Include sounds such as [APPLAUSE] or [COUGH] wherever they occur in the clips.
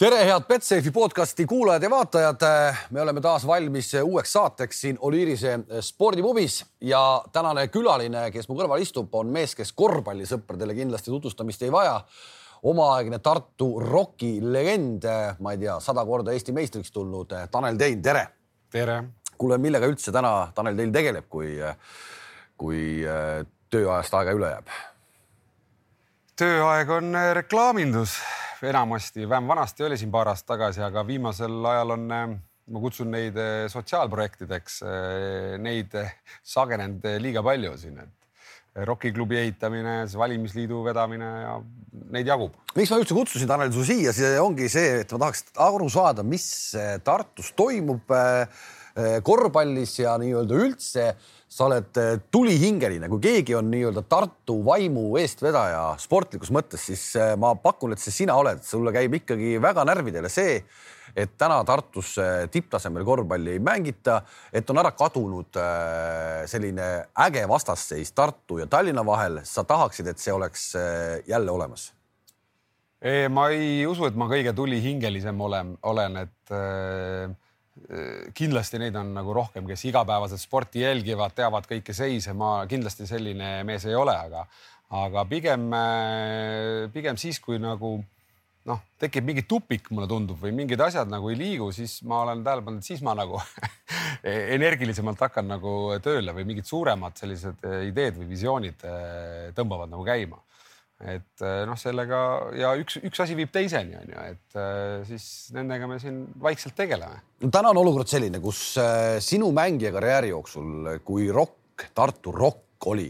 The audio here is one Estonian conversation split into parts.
tere, head Betsafe podcasti kuulajad ja vaatajad. me oleme taas valmis uueks saateks siin Oliirise spordipubis ja tänane külaline, kes mu kõrval istub, on mees, kes korvpallisõpradele kindlasti tutvustamist ei vaja. omaaegne Tartu roki legend, ma ei tea, sada korda Eesti meistriks tulnud Tanel Tein, tere. tere. kuule, millega üldse täna Tanel Tein tegeleb, kui, kui tööajast aega üle jääb? tööaeg on reklaamindus enamasti, vähem vanasti oli siin paar aastat tagasi, aga viimasel ajal on, ma kutsun neid sotsiaalprojektideks, neid sagenenud liiga palju siin, et rokiklubi ehitamine, valimisliidu vedamine ja neid jagub. miks ma üldse kutsusin Tanel su siia, see ongi see, et ma tahaks aru saada, mis Tartus toimub korvpallis ja nii-öelda üldse sa oled tulihingeline, kui keegi on nii-öelda Tartu vaimu eestvedaja sportlikus mõttes, siis ma pakun, et see sina oled, sulle käib ikkagi väga närvidele see, et täna Tartus tipptasemel korvpalli ei mängita, et on ära kadunud selline äge vastasseis Tartu ja Tallinna vahel. sa tahaksid, et see oleks jälle olemas? ma ei usu, et ma kõige tulihingelisem olen, olen, et kindlasti neid on nagu rohkem, kes igapäevaselt sporti jälgivad, teavad kõiki seise, ma kindlasti selline mees ei ole, aga, aga pigem, pigem siis, kui nagu noh, tekib mingi tupik, mulle tundub, või mingid asjad nagu ei liigu, siis ma olen tähele pannud, siis ma nagu [LAUGHS] energilisemalt hakkan nagu tööle või mingid suuremad sellised ideed või visioonid tõmbavad nagu käima et eh, noh, sellega ja üks, üks asi viib teiseni, on ju, et eh, siis nendega me siin vaikselt tegeleme. no täna on olukord selline, kus eh, sinu mängija karjääri jooksul, kui rokk, Tartu rokk oli,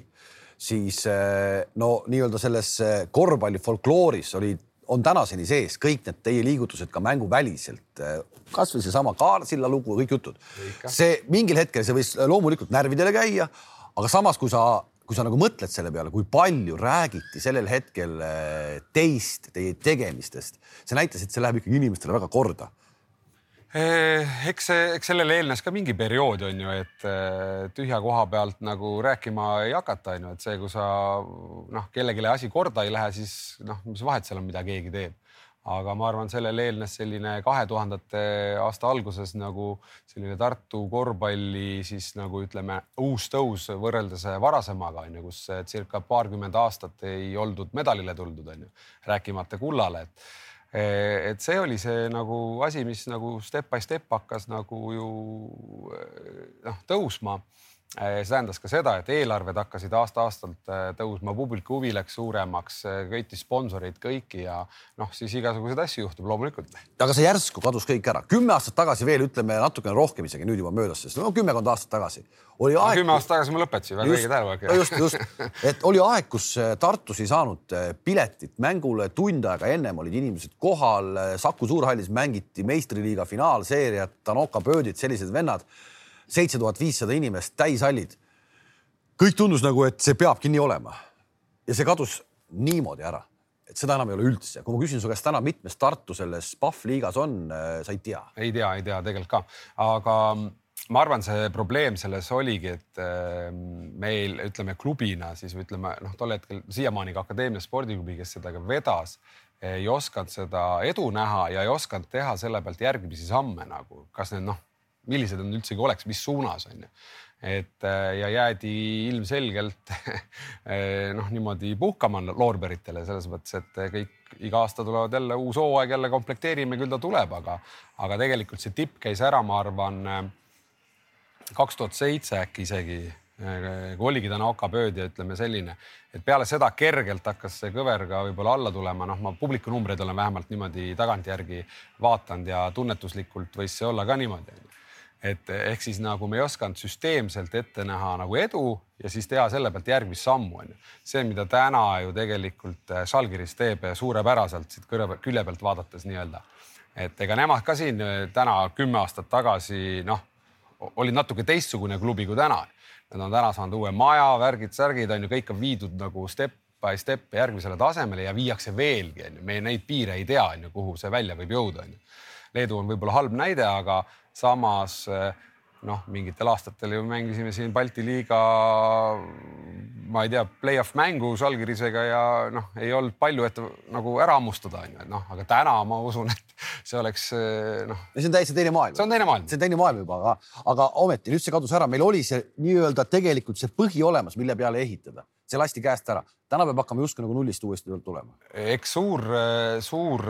siis no nii-öelda selles korvpalli folklooris oli, on tänaseni sees kõik need teie liigutused ka mänguväliselt, kasvõi seesama Kaarsilla lugu, kõik jutud. see mingil hetkel see võis loomulikult närvidele käia, aga samas, kui sa kui sa nagu mõtled selle peale, kui palju räägiti sellel hetkel äh, teist, teie tegemistest, see näitas, et see läheb ikkagi inimestele väga korda. Eh, eks see, eks sellele eelnes ka mingi periood on ju, et äh, tühja koha pealt nagu rääkima ei hakata, on ju, et see, kui sa noh, kellelegi asi korda ei lähe, siis noh, mis vahet seal on, mida keegi teeb aga ma arvan, sellele eelnes selline kahe tuhandete aasta alguses nagu selline Tartu korvpalli siis nagu ütleme, uus tõus võrreldes varasemaga on ju, kus circa paarkümmend aastat ei oldud medalile tuldud, on ju, rääkimata kullale, et et see oli see nagu asi, mis nagu step by step hakkas nagu ju noh tõusma see tähendas ka seda, et eelarved hakkasid aasta-aastalt äh, tõusma, publiku huvi läks suuremaks, äh, köitis sponsoreid kõiki ja noh, siis igasuguseid asju juhtub loomulikult. aga see järsku kadus kõik ära, kümme aastat tagasi veel ütleme natukene rohkem isegi nüüd juba möödas, sest no kümmekond aastat tagasi. Oli aeg. kümme aastat tagasi ma lõpetasin, väga õige tähelepanek. just, just, et oli aeg, kus Tartus ei saanud piletit mängule, tund aega ennem olid inimesed kohal, Saku Suurhallis mängiti meistriliiga finaalseeriat, Tanoka Pöödid, sellised vennad seitse tuhat viissada inimest, täishallid. kõik tundus nagu, et see peabki nii olema. ja see kadus niimoodi ära, et seda enam ei ole üldse. kui ma küsin su käest täna, mitmes Tartu selles PAF liigas on, äh, sa ei tea? ei tea, ei tea tegelikult ka, aga ma arvan, see probleem selles oligi, et äh, meil ütleme klubina siis ütleme noh, tol hetkel siiamaani ka Akadeemia spordiklubi, kes seda ka vedas, ei osanud seda edu näha ja ei osanud teha selle pealt järgmisi samme nagu, kas need noh millised nad üldsegi oleks, mis suunas on ju. et äh, ja jäädi ilmselgelt [LAUGHS] äh, noh, niimoodi puhkama loorberitele selles mõttes, et kõik iga aasta tulevad jälle uus hooaeg, jälle komplekteerime, küll ta tuleb, aga, aga tegelikult see tipp käis ära, ma arvan äh, kaks tuhat seitse äkki isegi kui oligi täna okapööd ja ütleme selline, et peale seda kergelt hakkas see kõver ka võib-olla alla tulema, noh, ma publiku numbreid olen vähemalt niimoodi tagantjärgi vaadanud ja tunnetuslikult võis see olla ka niimoodi et ehk siis nagu me ei osanud süsteemselt ette näha nagu edu ja siis teha selle pealt järgmist sammu on ju. see, mida täna ju tegelikult Žalgiris teeb suurepäraselt siit külje pealt vaadates nii-öelda. et ega nemad ka siin täna kümme aastat tagasi noh, olid natuke teistsugune klubi kui täna. Nad on täna saanud uue maja, värgid, särgid on ju, kõik on viidud nagu step by step järgmisele tasemele ja viiakse veelgi on ju, me neid piire ei tea, on ju, kuhu see välja võib jõuda on ju. Leedu on võib-olla halb näide, aga samas eh, noh, mingitel aastatel ju mängisime siin Balti liiga, ma ei tea, play-off mängu Žalgirisega ja noh, ei olnud palju, et nagu ära hammustada on ju, et noh, aga täna ma usun, et see oleks eh, noh. see on täiesti teine maailm. see on teine maailm. see on teine maailm juba, aga, aga ometi nüüd see kadus ära, meil oli see nii-öelda tegelikult see põhi olemas, mille peale ehitada, see lasti käest ära. täna peab hakkama justkui nagu nullist uuesti tulema. eks suur, suur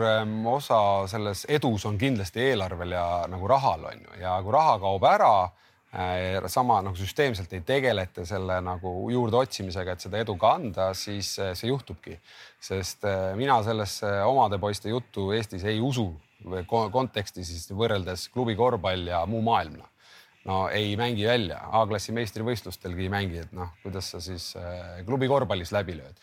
osa selles edus on kindlasti eelarvel ja nagu rahal on ju ja kui raha kaob ära Äh, sama nagu süsteemselt ei tegeleta selle nagu juurde otsimisega, et seda edu ka anda, siis äh, see juhtubki. sest äh, mina sellesse omade poiste juttu Eestis ei usu konteksti siis võrreldes klubi korvpall ja muu maailm. No ei mängi välja, A-klassi meistrivõistlustelgi ei mängi, et noh, kuidas sa siis klubi korvpallis läbi lööd.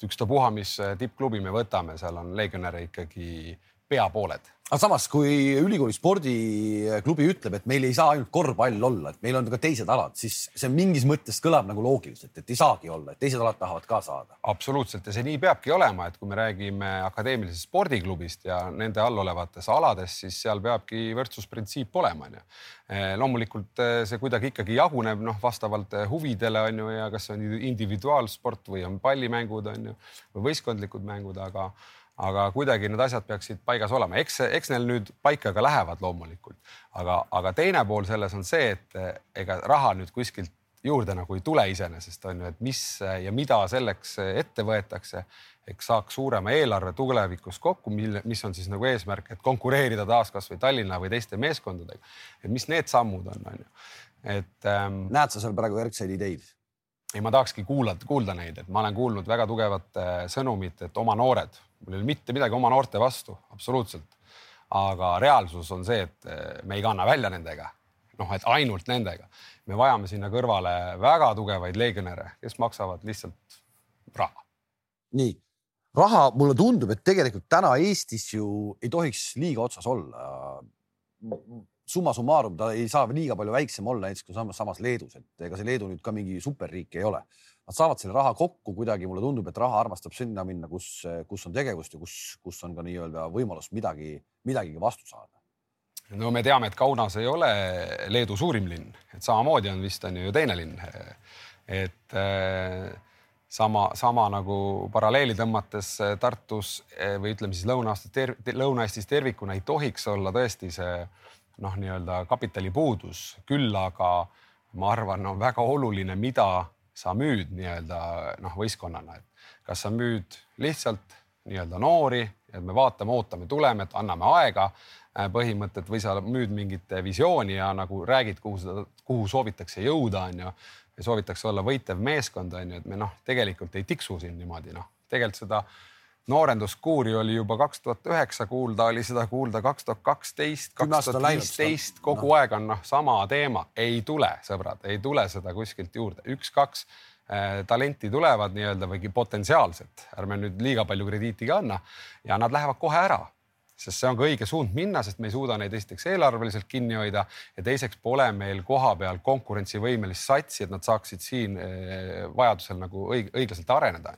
ükstapuha, mis tippklubi me võtame, seal on legionäre ikkagi pea pooled aga samas, kui ülikooli spordiklubi ütleb, et meil ei saa ainult korvpall olla, et meil on ka teised alad, siis see mingis mõttes kõlab nagu loogiliselt, et ei saagi olla, et teised alad tahavad ka saada. absoluutselt ja see nii peabki olema, et kui me räägime akadeemilisest spordiklubist ja nende all olevates alades, siis seal peabki võrdsusprintsiip olema, onju. Eh, loomulikult eh, see kuidagi ikkagi jaguneb noh, vastavalt eh, huvidele on ju ja kas see on individuaalsport või on pallimängud on ju või võistkondlikud mängud, aga aga kuidagi need asjad peaksid paigas olema, eks, eks neil nüüd paika ka lähevad loomulikult, aga, aga teine pool selles on see, et ega raha nüüd kuskilt juurde nagu ei tule iseenesest on ju, et mis ja mida selleks ette võetakse, eks saaks suurema eelarve tulevikus kokku, mille, mis on siis nagu eesmärk, et konkureerida taas kasvõi Tallinna või teiste meeskondadega. et mis need sammud on, on ju, et ähm,. näed sa seal praegu järgseid ideid? Ei, ma tahakski kuulata, kuulda neid, et ma olen kuulnud väga tugevat sõnumit, et oma noored mul ei ole mitte midagi oma noorte vastu, absoluutselt. aga reaalsus on see, et eh, me ei kanna välja nendega, noh, et ainult nendega. me vajame sinna kõrvale väga tugevaid legionäre, kes maksavad lihtsalt raha. nii, raha, mulle tundub, et tegelikult täna Eestis ju ei tohiks liiga otsas olla. Summa summarum, ta ei saa liiga palju väiksem olla näiteks kui samas, samas Leedus, et ega see Leedu nüüd ka mingi superriik ei ole nad saavad selle raha kokku kuidagi, mulle tundub, et raha armastab sinna minna, kus, kus on tegevust ja kus, kus on ka nii-öelda võimalus midagi, midagigi vastu saada. no me teame, et Kaunas ei ole Leedu suurim linn, et samamoodi on vist on ju teine linn. et eh, sama, sama nagu paralleeli tõmmates Tartus eh, või ütleme siis Lõuna-Eestis Lõuna-Eestis tervikuna ei tohiks olla tõesti see noh, nii-öelda kapitali puudus, küll aga ma arvan, on väga oluline, mida sa müüd nii-öelda noh, võistkonnana, et kas sa müüd lihtsalt nii-öelda noori, et me vaatame, ootame, tuleme, et anname aega äh, põhimõtet või sa müüd mingit visiooni ja nagu räägid, kuhu seda, kuhu soovitakse jõuda, on ju. ja soovitakse olla võitev meeskond, on ju, et me noh, tegelikult ei tiksu siin niimoodi noh, tegelikult seda noorenduskuuri oli juba kaks tuhat üheksa kuulda, oli seda kuulda kaks tuhat kaksteist, kaks tuhat viisteist, kogu no. aeg on noh, sama teema, ei tule, sõbrad, ei tule seda kuskilt juurde, üks-kaks äh, talenti tulevad nii-öelda või potentsiaalselt, ärme nüüd liiga palju krediiti ka anna. Ja nad lähevad kohe ära sest see on ka õige suund minna, sest me ei suuda neid esiteks eelarveliselt kinni hoida ja teiseks pole meil kohapeal konkurentsivõimelist satsi, et nad saaksid siin eh, vajadusel nagu õig õiglaselt areneda.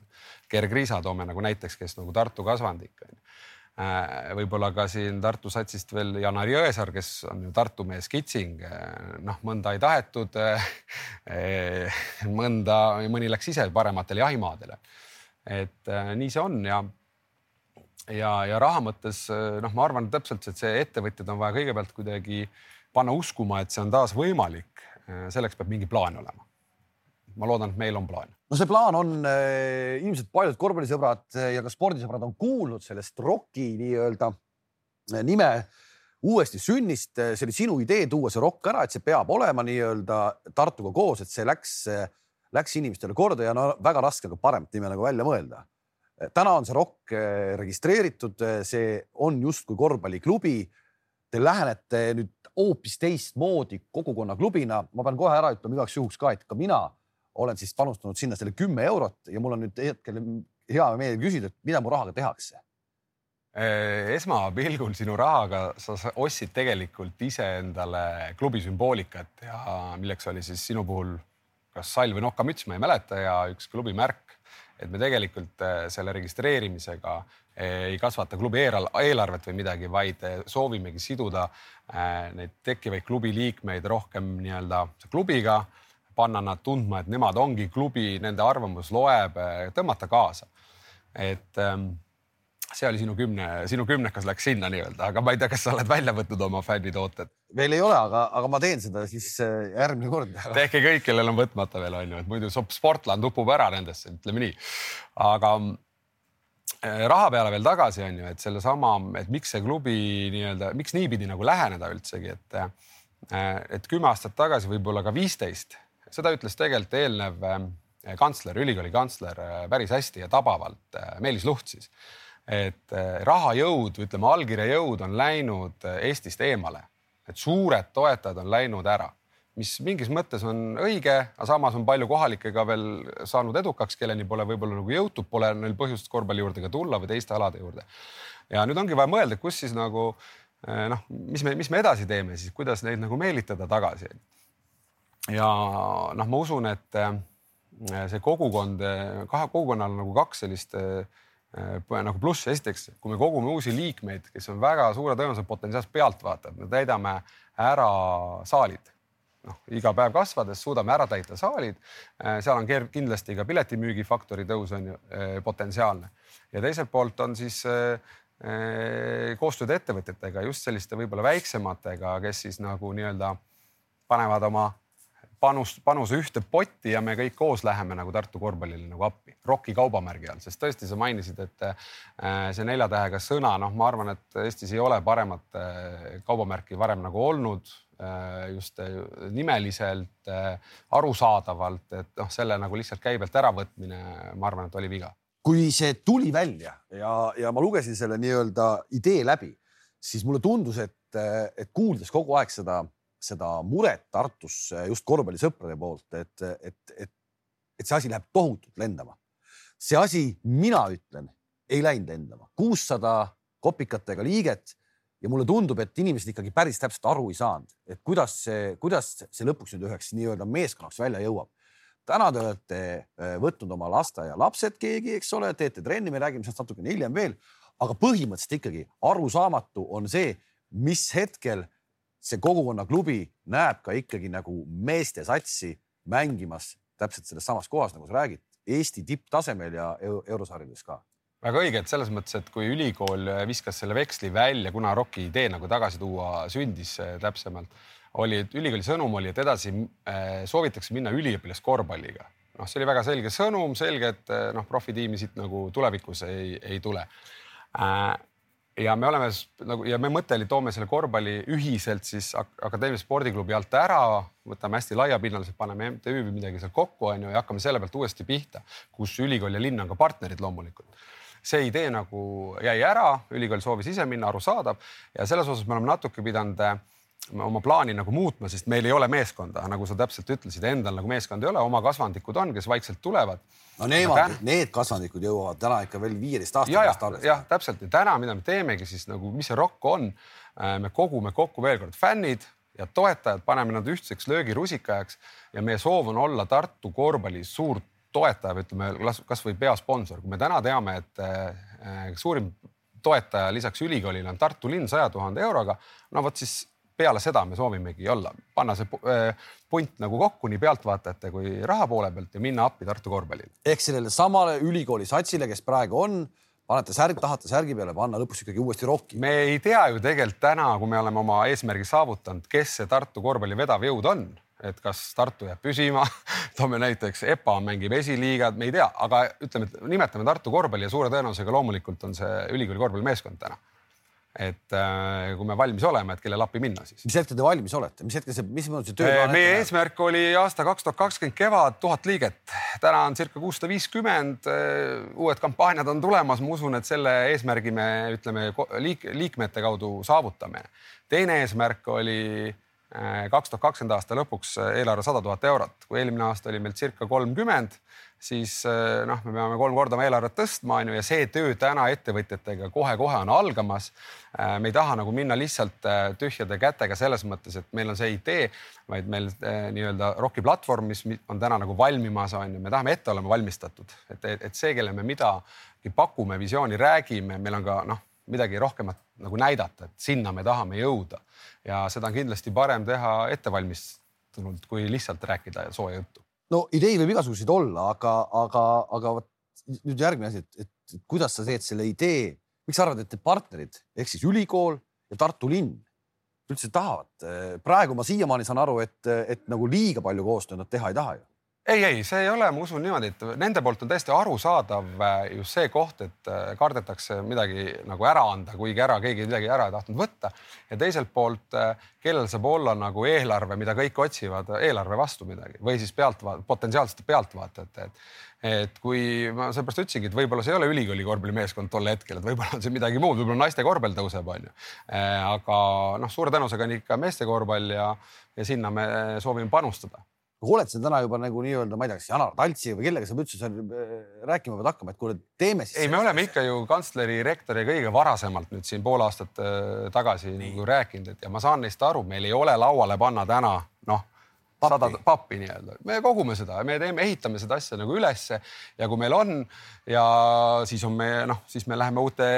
Gerg Riisa toome nagu näiteks, kes nagu Tartu kasvandik on äh, võib-olla ka siin Tartu satsist veel Janar Jõesaar, kes on ju Tartu mees Kitsing. Äh, noh, mõnda ei tahetud. mõnda, mõni läks ise parematele jahimaadele. et nii see on ja ja, ja raha mõttes noh, ma arvan täpselt, et see ettevõtjad on vaja kõigepealt kuidagi panna uskuma, et see on taas võimalik. selleks peab mingi plaan olema. ma loodan, et meil on plaan. no see plaan on äh, ilmselt paljud korvpallisõbrad ja ka spordisõbrad on kuulnud sellest ROK-i nii-öelda nime uuesti sünnist. see oli sinu idee tuua see ROK ära, et see peab olema nii-öelda Tartuga koos, et see läks, läks inimestele korda ja no väga raske on ka paremat nime nagu välja mõelda täna on see ROK eh, registreeritud, eh, see on justkui korvpalliklubi. Te lähenete nüüd hoopis teistmoodi kogukonnaklubina. ma pean kohe ära ütlema igaks juhuks ka, et ka mina olen siis panustanud sinna selle kümme eurot ja mul on nüüd hetkel hea meel küsida, et mida mu rahaga tehakse eh, esmapilgul sinu rahaga sa ostsid tegelikult iseendale klubi sümboolikat ja milleks oli siis sinu puhul kas sall või nokkamüts, ma ei mäleta ja üks klubi märk et me tegelikult äh, selle registreerimisega äh, ei kasvata klubi eelarvet või midagi, vaid äh, soovimegi siduda neid tekkivaid klubi liikmeid rohkem nii-öelda klubiga, panna nad tundma, et nemad ongi klubi, nende arvamus loeb, tõmmata kaasa. et ähm, see oli sinu kümne, sinu kümnekas läks sinna nii-öelda, aga ma ei tea, kas sa oled välja võtnud oma fännitooted? Veel ei ole, aga, aga ma teen seda siis äh, järgmine kord. tehke kõik, kellel on võtmata veel on ju, et muidu Sportland upub ära nendesse, ütleme nii. aga äh, raha peale veel tagasi on ju, et sellesama, et miks see klubi nii-öelda, miks niipidi nagu läheneda üldsegi, et äh, et kümme aastat tagasi, võib-olla ka viisteist, seda ütles tegelikult eelnev kantsler, ülikooli kantsler päris hästi ja tabavalt, Meelis Luht siis et eh, rahajõud, ütleme allkirja jõud on läinud Eestist eemale, et suured toetajad on läinud ära, mis mingis mõttes on õige, aga samas on palju kohalikega veel saanud edukaks, kelleni pole võib-olla nagu jõutud, pole neil põhjust korvpalli juurde ka tulla või teiste alade juurde. ja nüüd ongi vaja mõelda, kus siis nagu eh, noh, mis me, mis me edasi teeme siis, kuidas neid nagu meelitada tagasi. ja noh, ma usun, et see kogukond, kahe kogukonnal nagu kaks sellist Äh, nagu pluss, esiteks, kui me kogume uusi liikmeid, kes on väga suure tõenäosusega potentsiaalsed pealtvaatajad, me täidame ära saalid. noh, iga päev kasvades suudame ära täita saalid. Äh, seal on kindlasti ka piletimüügifaktori tõus on ju äh, potentsiaalne ja teiselt poolt on siis koostööd ettevõtjatega, just selliste võib-olla väiksematega, kes siis nagu nii-öelda panevad oma panust, panuse ühte potti ja me kõik koos läheme nagu Tartu korvpallile nagu appi, ROK-i kaubamärgi all, sest tõesti sa mainisid, et äh, see nelja tähega sõna, noh, ma arvan, et Eestis ei ole paremat äh, kaubamärki varem nagu olnud äh, just nimeliselt, arusaadavalt, et noh, selle nagu lihtsalt käibelt äravõtmine, ma arvan, et oli viga. kui see tuli välja ja, ja ma lugesin selle nii-öelda idee läbi, siis mulle tundus, et, et kuuldes kogu aeg seda seda muret Tartus just korvpallisõprade poolt, et, et, et, et see asi läheb tohutult lendama. see asi, mina ütlen, ei läinud lendama, kuussada kopikatega liiget ja mulle tundub, et inimesed ikkagi päris täpselt aru ei saanud, et kuidas see, kuidas see lõpuks nüüd üheks nii-öelda meeskonnaks välja jõuab. täna te olete äh, võtnud oma lasteaialapsed keegi, eks ole, teete trenni, me räägime sellest natukene hiljem veel, aga põhimõtteliselt ikkagi arusaamatu on see, mis hetkel see kogukonnaklubi näeb ka ikkagi nagu meeste satsi mängimas täpselt selles samas kohas, nagu sa räägid, Eesti tipptasemel ja eurosarjades ka väga õige, et selles mõttes, et kui ülikool viskas selle veksli välja, kuna ROK-i idee nagu tagasi tuua sündis eh, täpsemalt, oli, et ülikooli sõnum oli, et edasi eh, soovitakse minna üliõpilaskorvpalliga. noh, see oli väga selge sõnum, selge, et eh, noh, profitiimi siit nagu tulevikus ei, ei tule ja me oleme nagu ja me mõte oli, toome selle korvpalli ühiselt siis Akadeemilise spordiklubi alt ära, võtame hästi laiapinnaliselt, paneme MTÜ või midagi seal kokku, on ju, ja hakkame selle pealt uuesti pihta, kus ülikool ja linn on ka partnerid loomulikult. see idee nagu jäi ära, ülikool soovis ise minna, arusaadav ja selles osas me oleme natuke pidanud oma plaani nagu muutma, sest meil ei ole meeskonda, nagu sa täpselt ütlesid, endal nagu meeskonda ei ole, oma kasvandikud on, kes vaikselt tulevad. no nemad täna..., need kasvandikud jõuavad täna ikka veel viieteist aasta pärast alles. jah, täpselt ja täna, mida me teemegi siis nagu, mis see ROK on, äh, me kogume kokku veel kord fännid ja toetajad, paneme nad ühtseks löögirusikajaks ja meie soov on olla Tartu korvpalli suur toetaja või ütleme kasvõi peasponsor, kui me täna teame, et äh, suurim toetaja lisaks ülikoolile on Tartu linn saja tuhande euroga, no vot siis peale seda me soovimegi olla, panna see äh, punt nagu kokku nii pealtvaatajate kui raha poole pealt ja minna appi Tartu korvpallile. ehk sellele samale ülikooli satsile, kes praegu on, panete särg, tahate särgi peale panna lõpuks ikkagi uuesti rokki. me ei tea ju tegelikult täna, kui me oleme oma eesmärgi saavutanud, kes see Tartu korvpalli vedav jõud on, et kas Tartu jääb püsima [LAUGHS] toome näiteks EPA mängib esiliigad, me ei tea, aga ütleme, et nimetame Tartu korvpalli ja suure tõenäosusega loomulikult on see ülikooli korvpallimeeskond täna et äh, kui me valmis oleme, et kelle appi minna siis. mis hetkel te valmis olete, mis hetkel see, mismoodi see töö meie eesmärk oli aasta kaks tuhat kakskümmend kevad tuhat liiget, täna on circa kuussada viiskümmend. Äh, uued kampaaniad on tulemas, ma usun, et selle eesmärgi me ütleme liik, liikmete kaudu saavutame. teine eesmärk oli kaks tuhat kakskümmend aasta lõpuks eelarve sada tuhat eurot, kui eelmine aasta oli meil circa kolmkümmend siis eh, noh, me peame kolm korda oma eelarvet tõstma, on ju, ja see töö täna ettevõtjatega kohe-kohe on algamas. Me ei taha nagu minna lihtsalt tühjade kätega selles mõttes, et meil on see idee, vaid meil nii-öelda ROK-i platvorm, mis on täna nagu valmimas, on ju, me tahame ette olema valmistatud, et, et see, kelle me midagi pakume, visiooni räägime, meil on ka noh, midagi rohkemat nagu näidata, et sinna me tahame jõuda. Ja seda on kindlasti parem teha ettevalmistunult, kui lihtsalt rääkida sooja juttu. No ideid võib igasuguseid olla, aga, aga, aga vot nüüd järgmine asi, et, et kuidas sa teed selle idee, miks sa arvad, et need partnerid ehk siis ülikool ja Tartu linn üldse tahavad? praegu ma siiamaani saan aru, et, et nagu liiga palju koostööd nad teha ei taha ju ei, ei, see ei ole, ma usun niimoodi, et nende poolt on täiesti arusaadav äh, just see koht, et äh, kardetakse midagi nagu ära anda, kuigi ära keegi midagi ära ei tahtnud võtta. ja teiselt poolt, äh, kellel saab olla nagu eelarve, mida kõik otsivad, eelarve vastu midagi või siis pealtvaat-, potentsiaalsete pealtvaatajate, et et kui ma seepärast ütlesingi, et võib-olla see ei ole ülikooli korvpallimeeskond tol hetkel, et võib-olla on see midagi muud, võib-olla naiste korvpall tõuseb, onju. aga noh, suure tõenäosusega on ikka meeste korvpall ja, ja sinna me soovime panustada oled sa täna juba nagu nii-öelda, ma ei tea, kas Janar Taltsi või kellega sa üldse seal äh, rääkima pead hakkama, et kuule, teeme siis. ei, me oleme ikka ju kantsleri, rektori kõige varasemalt nüüd siin pool aastat äh, tagasi nagu rääkinud, et ja ma saan neist aru, meil ei ole lauale panna täna noh sada pappi nii-öelda, me kogume seda, me teeme, ehitame seda asja nagu ülesse ja kui meil on ja siis on me noh, siis me läheme uute,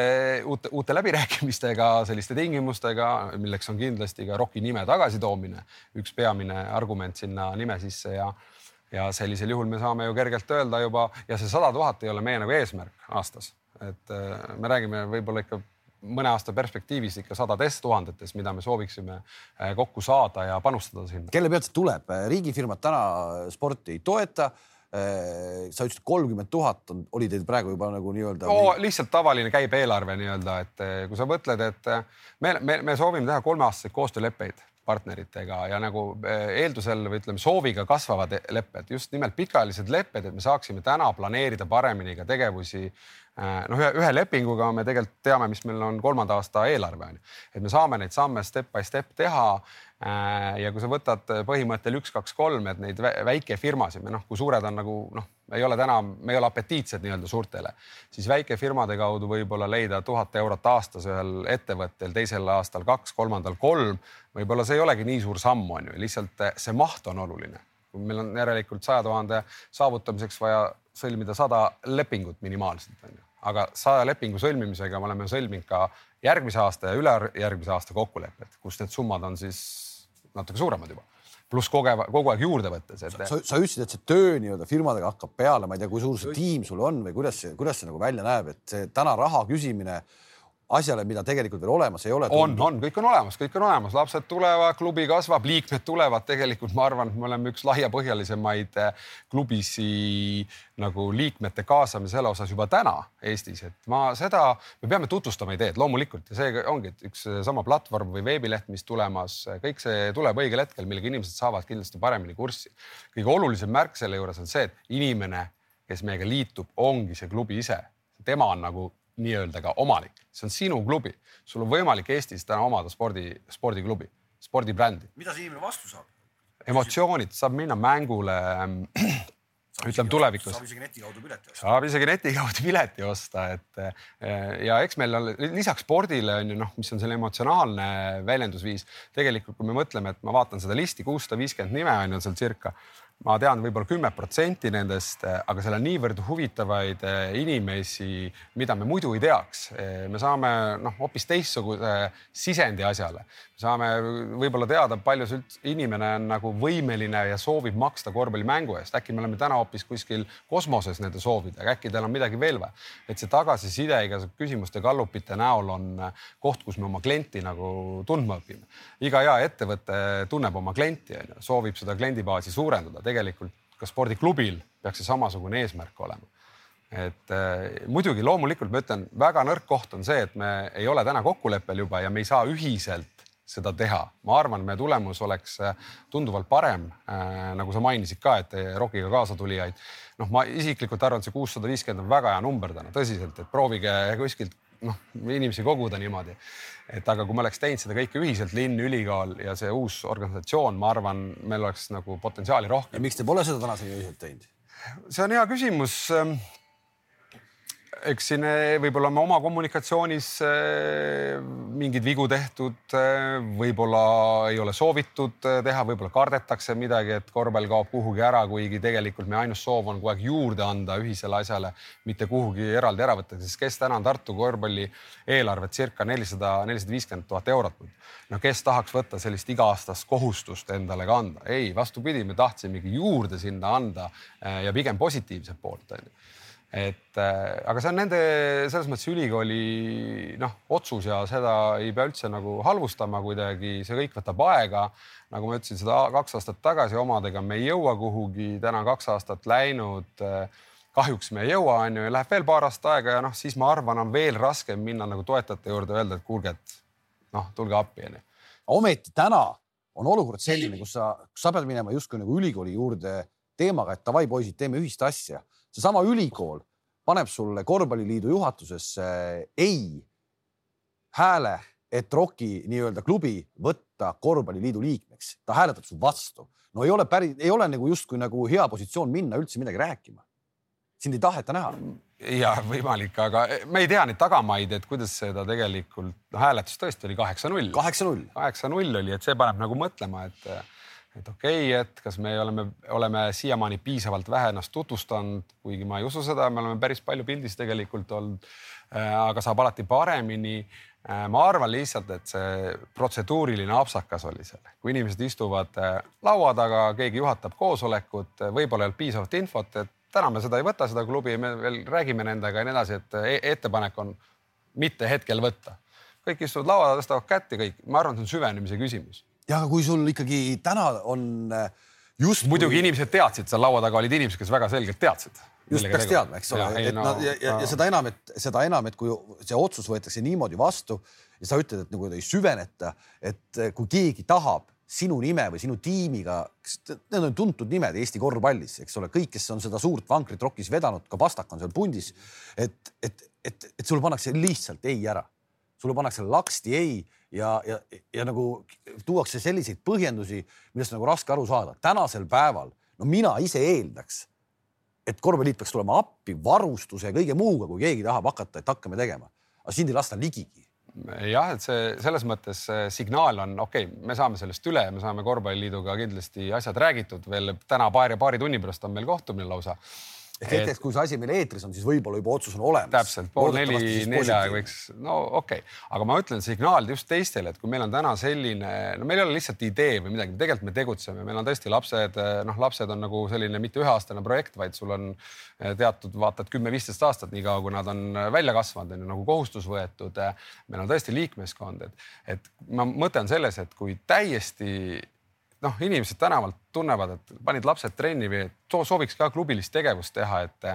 uute, uute läbirääkimistega, selliste tingimustega, milleks on kindlasti ka ROK-i nime tagasitoomine, üks peamine argument sinna nime sisse ja ja sellisel juhul me saame ju kergelt öelda juba ja see sada tuhat ei ole meie nagu eesmärk aastas, et äh, me räägime võib-olla ikka mõne aasta perspektiivis ikka sadades tuhandetes, mida me sooviksime äh, kokku saada ja panustada sinna. kelle pealt see tuleb? riigifirmad täna sporti ei toeta sa ütlesid, kolmkümmend tuhat on, oli teil praegu juba nagu nii-öelda no,? lihtsalt tavaline käibeelarve nii-öelda, et kui sa mõtled, et me, me, me soovime teha kolmeaastaseid koostööleppeid partneritega ja nagu eeldusel või ütleme sooviga kasvavad lepped, just nimelt pikaajalised lepped, et me saaksime täna planeerida paremini ka tegevusi Äh, noh, ühe lepinguga me tegelikult teame, mis meil on kolmanda aasta eelarve on ju, et me saame neid samme step by step teha. Äh, ja kui sa võtad põhimõttel üks, kaks, kolm, et neid väikefirmasid, noh, kui suured on nagu noh, ei ole täna, me ei ole apetiitsed nii-öelda suurtele, siis väikefirmade kaudu võib-olla leida tuhat eurot aastas ühel ettevõttel, teisel aastal kaks, kolmandal kolm. võib-olla see ei olegi nii suur samm, on ju, lihtsalt see maht on oluline. meil on järelikult saja tuhande saavutamiseks vaja sõlmida sada lepingut minimaalselt, on ju. aga saja lepingu sõlmimisega me oleme sõlminud ka järgmise aasta ja ülejärgmise aasta kokkulepped, kus need summad on siis natuke suuremad juba. Pluss kogeva, kogu aeg juurde võttes et.... sa, sa ütlesid, et see töö nii-öelda firmadega hakkab peale, ma ei tea, kui suur see tiim sul on või kuidas see, kuidas see nagu välja näeb, et see täna raha küsimine asjale, mida tegelikult veel olemas ei ole. on, on, kõik on olemas, kõik on olemas, lapsed tulevad, klubi kasvab, liikmed tulevad, tegelikult ma arvan, et me oleme üks laiapõhjalisemaid eh, klubisi nagu liikmete kaasamise selle osas juba täna Eestis, et ma seda, me peame tutvustama ideed loomulikult. Ja see ongi üks sama platvorm või veebileht, mis tulemas, kõik see tuleb õigel hetkel, millega inimesed saavad kindlasti paremini kurssi. kõige olulisem märk selle juures on see, et inimene, kes meiega liitub, ongi see klubi ise, tema on nagu nii-öelda ka omanik, see on sinu klubi, sul on võimalik Eestis täna omada spordi, spordiklubi, spordibrändi. mida see inimene vastu saab? emotsioonid, saab minna mängule ütleme tulevikus. saab isegi neti kaudu pileti osta. saab isegi neti kaudu pileti osta, et eh, ja eks meil on lisaks spordile on ju noh, mis on selle emotsionaalne väljendusviis. tegelikult, kui me mõtleme, et ma vaatan seda listi, kuussada viiskümmend nime on ju seal circa ma tean võib-olla kümme protsenti nendest, aga seal on niivõrd huvitavaid eh, inimesi, mida me muidu ei teaks. Eh, me saame noh, hoopis teistsuguse sisendi asjale saame võib-olla teada, palju see üldse inimene on nagu võimeline ja soovib maksta korvpallimängu eest. äkki me oleme täna hoopis kuskil kosmoses nende soovidega, äkki tal on midagi veel vaja. et see tagasiside igasugu küsimuste gallupite näol on koht, kus me oma klienti nagu tundma õpime. iga hea ettevõte tunneb oma klienti, on ju, soovib seda kliendibaasi suurendada. Tegelikult ka spordiklubil peaks see samasugune eesmärk olema et äh, muidugi loomulikult ma ütlen, väga nõrk koht on see, et me ei ole täna kokkuleppel juba ja me ei saa ühiselt seda teha. ma arvan, meie tulemus oleks äh, tunduvalt parem äh,. nagu sa mainisid ka, et ROK-iga kaasatulijaid. noh, ma isiklikult arvan, et see kuussada viiskümmend on väga hea number täna, tõsiselt, et proovige kuskilt noh, inimesi koguda niimoodi. Et aga kui me oleks teinud seda kõike ühiselt, linn, ülikool ja see uus organisatsioon, ma arvan, meil oleks nagu potentsiaali rohkem. miks te pole seda tänaseni ühiselt teinud? see on hea küsimus eks siin eh, võib-olla on oma kommunikatsioonis eh, mingeid vigu tehtud, eh, võib-olla ei ole soovitud teha, võib-olla kardetakse midagi, et korvpall kaob kuhugi ära, kuigi tegelikult meie ainus soov on kogu aeg juurde anda ühisele asjale, mitte kuhugi eraldi ära võtta, sest kes täna on Tartu korvpalli eelarvet circa nelisada, nelisada viiskümmend tuhat eurot. no kes tahaks võtta sellist iga-aastast kohustust endale kanda? ei, vastupidi, me tahtsimegi juurde sinna anda ja pigem positiivset poolt onju et äh, aga see on nende selles mõttes ülikooli noh, otsus ja seda ei pea üldse nagu halvustama kuidagi, see kõik võtab aega. nagu ma ütlesin, seda kaks aastat tagasi omadega me ei jõua kuhugi, täna on kaks aastat läinud äh, kahjuks me ei jõua, on ju, ja läheb veel paar aastat aega ja noh, siis ma arvan, on veel raskem minna nagu toetajate juurde, öelda, et kuulge, et noh, tulge appi, onju. ometi täna on olukord selline, kus sa, sa pead minema justkui nagu ülikooli juurde teemaga, et davai, poisid, teeme ühist asja. Seesama ülikool paneb sulle korvpalliliidu juhatusesse ei hääle, et ROK-i nii-öelda klubi võtta korvpalliliidu liikmeks, ta hääletab su vastu. no ei ole päris, ei ole nagu justkui nagu hea positsioon minna üldse midagi rääkima sind ei taheta näha. ja võimalik, aga me ei tea neid tagamaid, et kuidas seda tegelikult, noh, hääletus tõesti oli kaheksa-null. kaheksa-null. kaheksa-null oli, et see paneb nagu mõtlema, et, et okei okay,, et kas me oleme, oleme siiamaani piisavalt vähe ennast tutvustanud, kuigi ma ei usu seda, me oleme päris palju pildis tegelikult olnud. aga saab alati paremini ma arvan lihtsalt, et see protseduuriline apsakas oli seal, kui inimesed istuvad laua taga, keegi juhatab koosolekut, võib-olla ei olnud piisavalt infot, et täna me seda ei võta, seda klubi, me veel räägime nendega ja nii edasi, et e ettepanek on mitte hetkel võtta. kõik istuvad laua taga, tõstavad kätt ja kõik, ma arvan, see on süvenemise küsimus. Ja kui sul ikkagi täna on äh, just. muidugi kui... inimesed teadsid, seal laua taga olid inimesed, kes väga selgelt teadsid. just peaks teadma, eks ole, et no, ja, ja, ja seda enam, et seda enam, et kui see otsus võetakse niimoodi vastu ja sa ütled, et nagu ei süveneta, et kui keegi tahab sinu nime või sinu tiimiga, need on tuntud nimed Eesti korvpallis, eks ole, kõik, kes on seda suurt vankrit rokis vedanud, ka Pastak on seal pundis. et, et, et, et sulle pannakse lihtsalt ei ära, sulle pannakse laksti ei ja, ja, ja nagu tuuakse selliseid põhjendusi, millest nagu raske aru saada. tänasel päeval, no mina ise eeldaks, et korvpalliliit peaks tulema appi varustuse ja kõige muuga, kui keegi tahab hakata, et hakkame tegema, aga sind ei lasta ligigi. Jah, et see selles mõttes signaal on okei okay,, me saame sellest üle, me saame korvpalliliiduga kindlasti asjad räägitud veel täna paari, paari tunni pärast on meil kohtumine lausa ehk hetkeks, kui see asi meil eetris on, siis võib-olla juba otsus on olemas. täpselt, pool neli, nelja võiks, no okei okay., aga ma ütlen signaal just teistele, et kui meil on täna selline, no meil ei ole lihtsalt idee või midagi, tegelikult me tegutseme, meil on tõesti lapsed, noh, lapsed on nagu selline mitte üheaastane projekt, vaid sul on eh, teatud vaata et kümme-viisteist aastat, niikaua kui nad on eh, välja kasvanud, on ju nagu kohustus võetud. Eh, meil on tõesti liikmeskond, et, et ma mõte on selles, et kui täiesti noh, inimesed tänavalt tunnevad, et panid lapsed trenni või sooviks ka klubilist tegevust teha, et,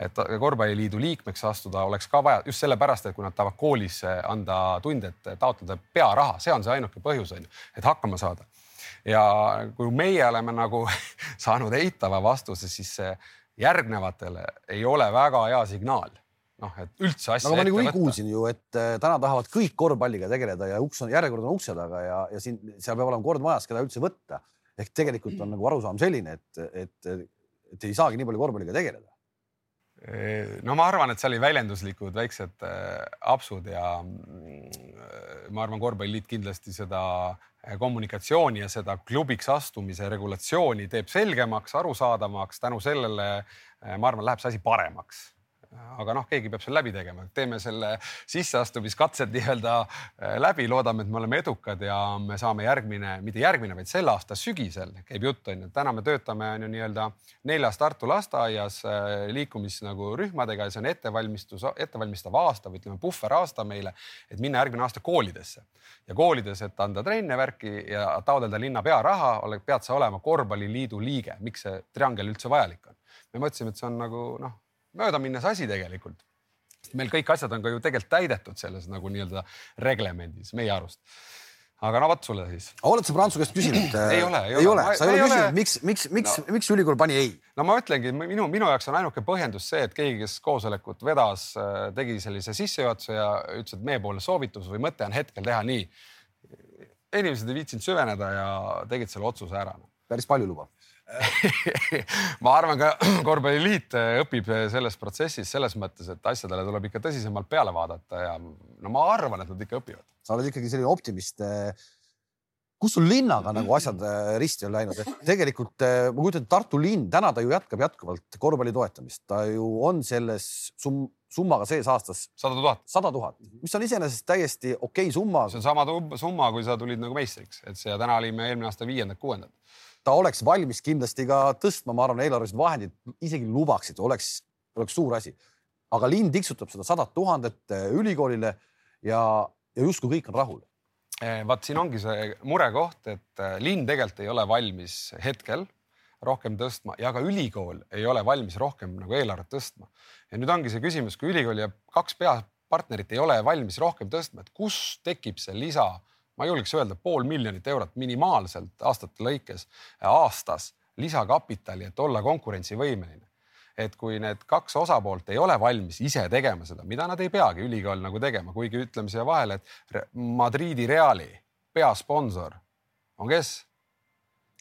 et korvpalliliidu liikmeks astuda oleks ka vaja just sellepärast, et kui nad tahavad koolis anda tunde, et taotleda pearaha, see on see ainuke põhjus on ju, et hakkama saada. ja kui meie oleme nagu [LAUGHS] saanud eitava vastuse, siis järgnevatele ei ole väga hea signaal noh, et üldse asja. aga ma niikuinii kuulsin ju, et äh, täna tahavad kõik korvpalliga tegeleda ja uks on, järjekord on ukse taga ja, ja siin, seal peab olema kord majas, keda üldse võtta. ehk tegelikult on nagu arusaam selline, et, et, et ei saagi nii palju korvpalliga tegeleda. no ma arvan, et seal oli väljenduslikud väiksed äh, apsud ja mm, ma arvan, korvpalliliit kindlasti seda äh, kommunikatsiooni ja seda klubiks astumise regulatsiooni teeb selgemaks, arusaadavamaks. tänu sellele ma arvan, läheb see asi paremaks aga noh, keegi peab selle läbi tegema, teeme selle sisseastumiskatsed nii-öelda äh, läbi, loodame, et me oleme edukad ja me saame järgmine, mitte järgmine, vaid selle aasta sügisel käib jutt on ju, täna me töötame on ju nii-öelda neljas Tartu lasteaias äh, liikumis nagu rühmadega ja see on ettevalmistus, ettevalmistav aasta või ütleme puhveraasta meile, et minna järgmine aasta koolidesse. Ja koolides, et anda trenne värki ja taotleda linna pearaha, pead sa olema korvpalliliidu liige, miks see triangel üldse vajalik on? me mõtlesime, et see on nagu noh möödaminnes asi tegelikult. meil kõik asjad on ka ju tegelikult täidetud selles nagu nii-öelda reglemendis meie arust aga no vot sulle siis. oled sa Prantsu käest küsinud [CLEARS THROAT] ei ole, ei, ei ole, ole., sa ei, ei ole küsinud, miks, miks, miks no., miks ülikool pani ei? no ma ütlengi, minu, minu jaoks on ainuke põhjendus see, et keegi, kes koosolekut vedas, äh, tegi sellise sissejuhatuse ja ütles, et meie poole soovitus või mõte on hetkel teha nii. inimesed ei viitsinud süveneda ja tegid selle otsuse ära. päris palju lubab [LAUGHS] ma arvan ka [CLEARS THROAT] korvpalliliit õpib selles protsessis selles mõttes, et asjadele tuleb ikka tõsisemalt peale vaadata ja no ma arvan, et nad ikka õpivad. sa oled ikkagi selline optimist. kus sul linnaga nagu asjad äh, risti on läinud, et [LAUGHS] tegelikult äh, ma kujutan ette, Tartu linn, täna ta ju jätkab jätkuvalt korvpalli toetamist, ta ju on selles sum, summaga sees aastas. sada tuhat. sada tuhat, mis on iseenesest täiesti okei okay summa. see on sama summa, kui sa tulid nagu meistriks, et see ja täna olime eelmine aasta viiendad ta oleks valmis kindlasti ka tõstma, ma arvan, eelarvelised vahendid isegi lubaksid, oleks oleks suur asi. aga linn tiksutab seda sadat tuhandet äh, ülikoolile ja, ja justkui kõik on rahul. vaat siin ongi see murekoht, et linn tegelikult ei ole valmis hetkel rohkem tõstma ja ka ülikool ei ole valmis rohkem nagu eelarvet tõstma. ja nüüd ongi see küsimus, kui ülikool ja kaks peapartnerit ei ole valmis rohkem tõstma, et kus tekib see lisa, ma julgeks öelda pool miljonit eurot minimaalselt aastate lõikes aastas lisakapitali, et olla konkurentsivõimeline et kui need kaks osapoolt ei ole valmis ise tegema seda, mida nad ei peagi ülikool nagu tegema, kuigi ütleme siia vahele, et Madridi Reali peasponsor on kes?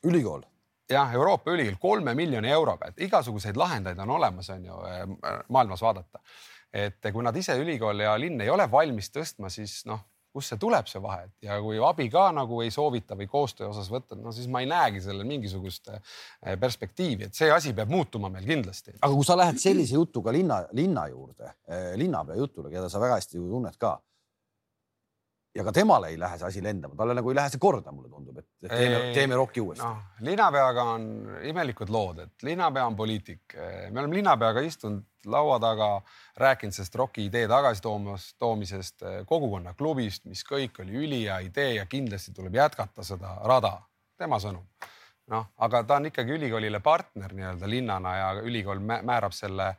ülikool jah, Euroopa ülikool kolme miljoni euroga, et igasuguseid lahendeid on olemas, on ju eh, maailmas vaadata. et kui nad ise, ülikool ja linn ei ole valmis tõstma, siis noh, kust see tuleb, see vahe ja kui abi ka nagu ei soovita või koostöö osas võtta, no siis ma ei näegi sellel mingisugust eh, perspektiivi, et see asi peab muutuma meil kindlasti. aga kui sa lähed sellise jutuga linna, linna juurde, eh, linnapea jutule, keda sa väga hästi ju tunned ka ja ka temale ei lähe see asi lendama, talle nagu ei lähe see korda, mulle tundub, et teeme, teeme rokki uuesti no,. linnapeaga on imelikud lood, et linnapea on poliitik. me oleme linnapeaga istunud laua taga, rääkinud sellest roki idee tagasitoomisest, toomisest, kogukonnaklubist, mis kõik oli ülihea idee ja kindlasti tuleb jätkata seda rada, tema sõnum. noh, aga ta on ikkagi ülikoolile partner nii-öelda linnana ja ülikool määrab selle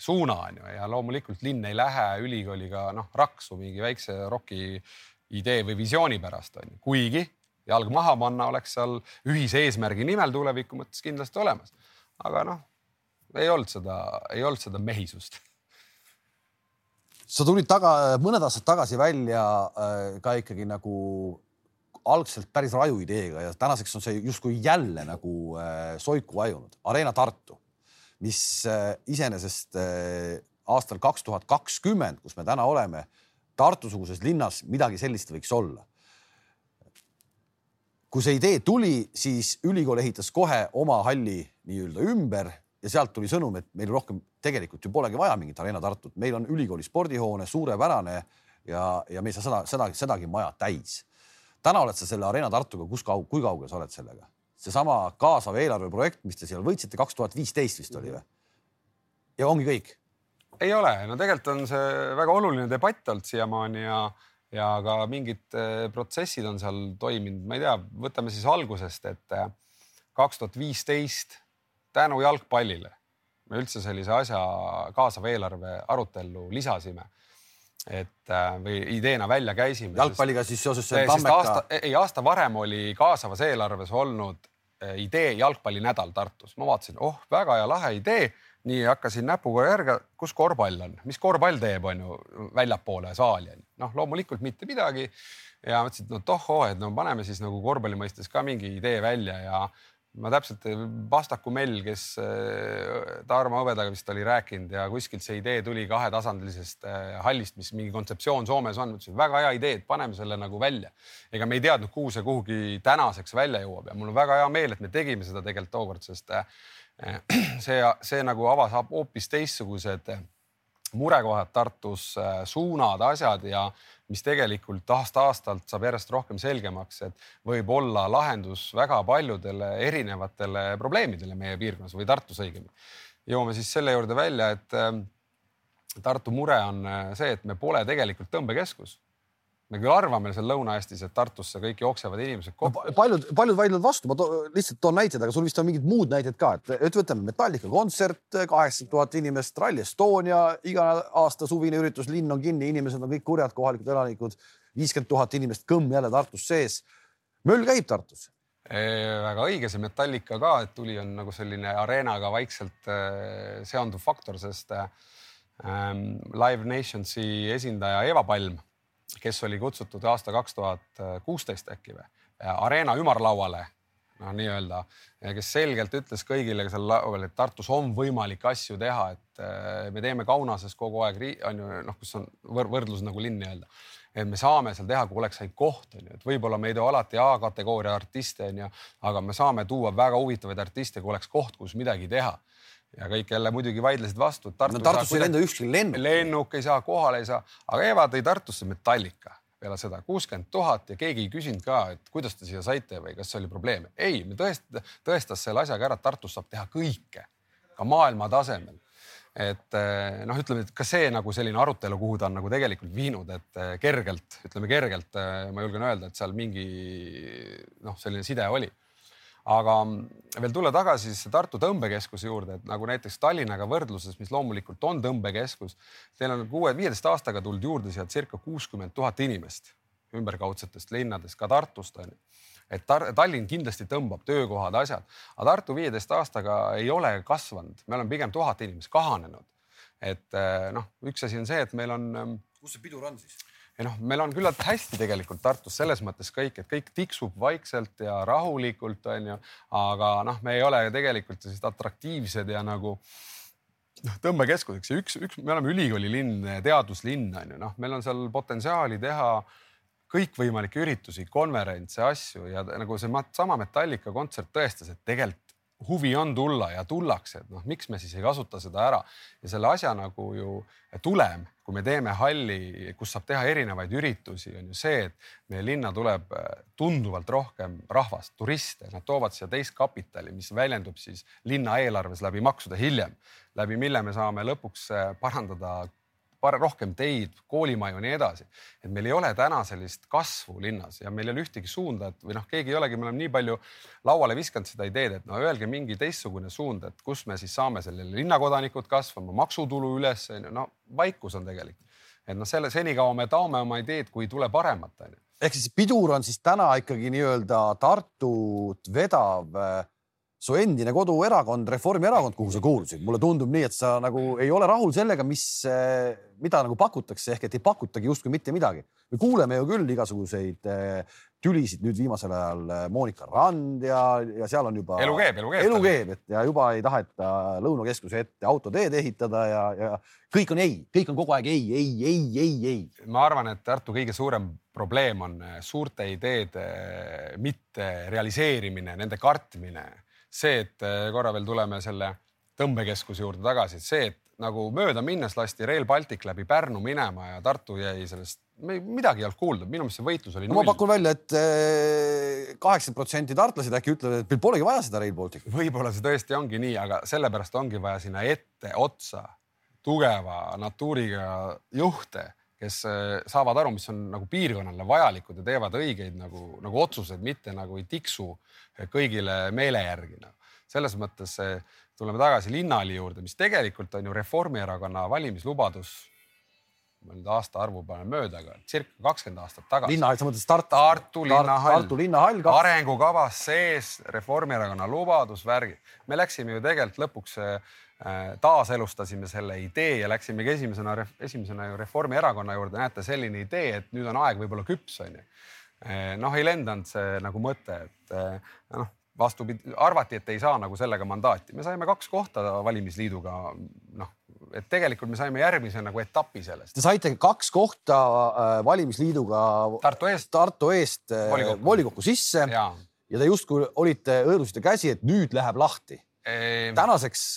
suuna on ju ja loomulikult linn ei lähe ülikooliga noh raksu mingi väikse roki idee või visiooni pärast on ju, kuigi jalg maha panna oleks seal ühise eesmärgi nimel tuleviku mõttes kindlasti olemas. aga noh, ei olnud seda, ei olnud seda mehisust. sa tulid taga, mõned aastad tagasi välja äh, ka ikkagi nagu algselt päris raju ideega ja tänaseks on see justkui jälle nagu äh, soiku vajunud. Arena Tartu mis äh, iseenesest äh, aastal kaks tuhat kakskümmend, kus me täna oleme, Tartu-suguses linnas midagi sellist võiks olla. kui see idee tuli, siis ülikool ehitas kohe oma halli nii-öelda ümber ja sealt tuli sõnum, et meil rohkem tegelikult ju polegi vaja mingit Arena Tartut, meil on ülikooli spordihoone suurepärane ja, ja me ei saa seda, seda, sedagi maja täis. täna oled sa selle Arena Tartuga, kus kaug-, kui kaugel sa oled sellega? Seesama kaasav eelarveprojekt, mis te seal võitsite, kaks tuhat viisteist vist oli või? ja ongi kõik? ei ole, no tegelikult on see väga oluline debatt olnud siiamaani ja, ja ka mingid eh, protsessid on seal toiminud, ma ei tea, võtame siis algusest, et eh, kaks tuhat viisteist tänu jalgpallile me üldse sellise asja kaasava eelarve arutellu lisasime et eh, või ideena välja käisime. jalgpalliga siis seoses selle Tammeka? ei, aasta varem oli kaasavas eelarves olnud idee jalgpallinädal Tartus, ma vaatasin, oh, väga hea lahe idee. nii hakkasin näpuga järge, kus korvpall on, mis korvpall teeb, on ju väljapoole saali, noh, loomulikult mitte midagi. ja mõtlesin, et no tohoo, et no paneme siis nagu korvpalli mõistes ka mingi idee välja ja ma täpselt, Vastaku Mell, kes äh, Tarmo Hõbedaga vist oli rääkinud ja kuskilt see idee tuli kahetasandilisest äh, hallist, mis mingi kontseptsioon Soomes on. ütlesin, väga hea idee, et paneme selle nagu välja. ega me ei teadnud, kuhu see kuhugi tänaseks välja jõuab ja mul on väga hea meel, et me tegime seda tegelikult tookord, sest äh, [CLEARS THROAT] see, see nagu avas hoopis teistsugused murekohad Tartus, äh, suunad, asjad ja mis tegelikult aasta-aastalt saab järjest rohkem selgemaks, et võib olla lahendus väga paljudele erinevatele probleemidele meie piirkonnas või Tartus õigemini. jõuame siis selle juurde välja, et äh, Tartu mure on äh, see, et me pole tegelikult tõmbekeskus me küll arvame seal Lõuna-Eestis, et Tartusse kõik jooksevad inimesed kokku no,. paljud, paljud vaidlevad vastu, ma to, lihtsalt toon näiteid, aga sul vist on mingid muud näited ka, et, võtame Metallica kontsert, kaheksakümmend tuhat inimest, Rally Estonia, iga aasta suvine üritus, linn on kinni, inimesed on kõik kurjad, kohalikud elanikud, viiskümmend tuhat inimest, kõmm jälle Tartus sees. möll käib Tartus väga õige, see Metallica ka, et tuli, on nagu selline areenaga vaikselt seonduv faktor, sest Live Nationsi esindaja Eva Palm kes oli kutsutud aasta kaks tuhat kuusteist äkki või, Arena ümarlauale noh, nii-öelda, kes selgelt ütles kõigile seal laual, et Tartus on võimalik asju teha, et äh, me teeme Kaunases kogu aeg, on ju noh, kus on võrdlus nagu linn nii-öelda. et me saame seal teha, kui oleks ainult koht on ju, et võib-olla me ei too alati A-kategooria artiste on ju, aga me saame tuua väga huvitavaid artiste, kui oleks koht, kus midagi teha ja kõik jälle muidugi vaidlesid vastu. no Tartusse ei lenda ükski lennuk. lennuk ei saa, kohale ei saa, aga Eva tõi Tartusse Metallica peale seda kuuskümmend tuhat ja keegi ei küsinud ka, et kuidas te siia saite või kas oli probleeme. ei, me tõest-, tõestas selle asjaga ära, et Tartus saab teha kõike, ka maailma tasemel et eh, noh, ütleme, et ka see nagu selline arutelu, kuhu ta on nagu tegelikult viinud, et eh, kergelt, ütleme kergelt, eh, ma julgen öelda, et seal mingi noh, selline side oli. Aga veel tulla tagasi siis Tartu tõmbekeskuse juurde, et nagu näiteks Tallinnaga võrdluses, mis loomulikult on tõmbekeskus, teil on kuue, viieteist aastaga tulnud juurde sealt circa kuuskümmend tuhat inimest ümberkaudsetest linnadest, ka Tartust on ju et Tallinn kindlasti tõmbab töökohad, asjad, aga Tartu viieteist aastaga ei ole kasvanud, me oleme pigem tuhat inimest kahanenud. et eh, noh, üks asi on see, et meil on. Ehm, kus see pidur on siis? Ei noh, meil on küllalt hästi tegelikult Tartus selles mõttes kõik, et kõik tiksub vaikselt ja rahulikult, onju. aga noh, me ei ole tegelikult sellised atraktiivsed ja nagu noh, tõmbekeskuseks. Ja üks, üks, me oleme ülikoolilinn, teaduslinn on ju, noh, meil on seal potentsiaali teha kõikvõimalikke üritusi, konverentse, asju. Ja nagu see sama Metallica kontsert tõestas, et tegelikult huvi on tulla ja tullakse, et noh, miks me siis ei kasuta seda ära. Ja selle asja nagu ju tulem, kui me teeme halli, kus saab teha erinevaid üritusi, on ju see, et meie linna tuleb äh, tunduvalt rohkem rahvast, turiste, nad toovad siia teist kapitali, mis väljendub siis linna eelarves läbi maksude hiljem, läbi mille me saame lõpuks äh, parandada rohkem teid, koolimaju ja nii edasi. et meil ei ole täna sellist kasvu linnas ja meil ei ole ühtegi suunda, et või noh, keegi ei olegi, me oleme nii palju lauale viskanud seda ideed, et no öelge mingi teistsugune suund, et kus me siis saame sellele linnakodanikud kasvama, maksutulu üles, no vaikus on tegelikult. et noh, selle senikaua me taome oma ideed, kui ei tule paremat, onju. ehk siis pidur on siis täna ikkagi nii-öelda Tartut vedav äh, su endine koduerakond, Reformierakond, kuhu sa kuulusid, mulle tundub nii, et sa nagu ei ole rahul sellega, mis, eh, mida nagu pakutakse ehk et ei pakutagi justkui mitte midagi. me kuuleme ju küll igasuguseid eh, tülisid nüüd viimasel ajal eh, Monika Rand ja, ja seal on juba. elu keeb, elu keeb. elu keeb, et ja juba ei taheta Lõunakeskuse ette autoteed ehitada ja, ja kõik on ei, kõik on kogu aeg ei, ei, ei, ei, ei. ma arvan, et Tartu kõige suurem probleem on suurte ideede mitte realiseerimine, nende kartmine see, et äh, korra veel tuleme selle tõmbekeskuse juurde tagasi, et see, et nagu mööda minnes lasti Rail Baltic läbi Pärnu minema ja Tartu jäi sellest, midagi ei olnud kuulda, minu meelest see võitlus oli no,. ma pakun välja et, et äh, kaheksakümmend protsenti tartlased äkki ütlevad, et meil polegi vaja seda Rail Balticut. võib-olla see tõesti ongi nii, aga sellepärast ongi vaja sinna etteotsa tugeva natuuriga juhte kes äh, saavad aru, mis on nagu piirkonnale vajalikud ja teevad õigeid nagu, nagu otsuseid, mitte nagu ei tiksu kõigile meele järgi no.. selles mõttes tuleme tagasi Linnali juurde, mis tegelikult on ju Reformierakonna valimislubadus. ma nüüd aastaarvu panen mööda, aga circa kakskümmend aastat tagasi. linnahall, sa mõtled Tartu? Tartu linnahall. Tartu linnahall. arengukavas sees Reformierakonna lubadus, värgid. me läksime ju tegelikult lõpuks Äh, taaselustasime selle idee ja läksimegi esimesena, esimesena ju Reformierakonna juurde, näete, selline idee, et nüüd on aeg võib-olla küps, onju. Äh, noh, ei lendanud see nagu mõte, et äh, noh, vastupidi, arvati, et ei saa nagu sellega mandaati, me saime kaks kohta valimisliiduga, noh, et tegelikult me saime järgmise nagu etapi sellest. Te saite kaks kohta valimisliiduga Tartu eest, Tartu eest volikokku, volikokku sisse. Ja. ja te justkui olite, hõõrusite käsi, et nüüd läheb lahti. Tänaseks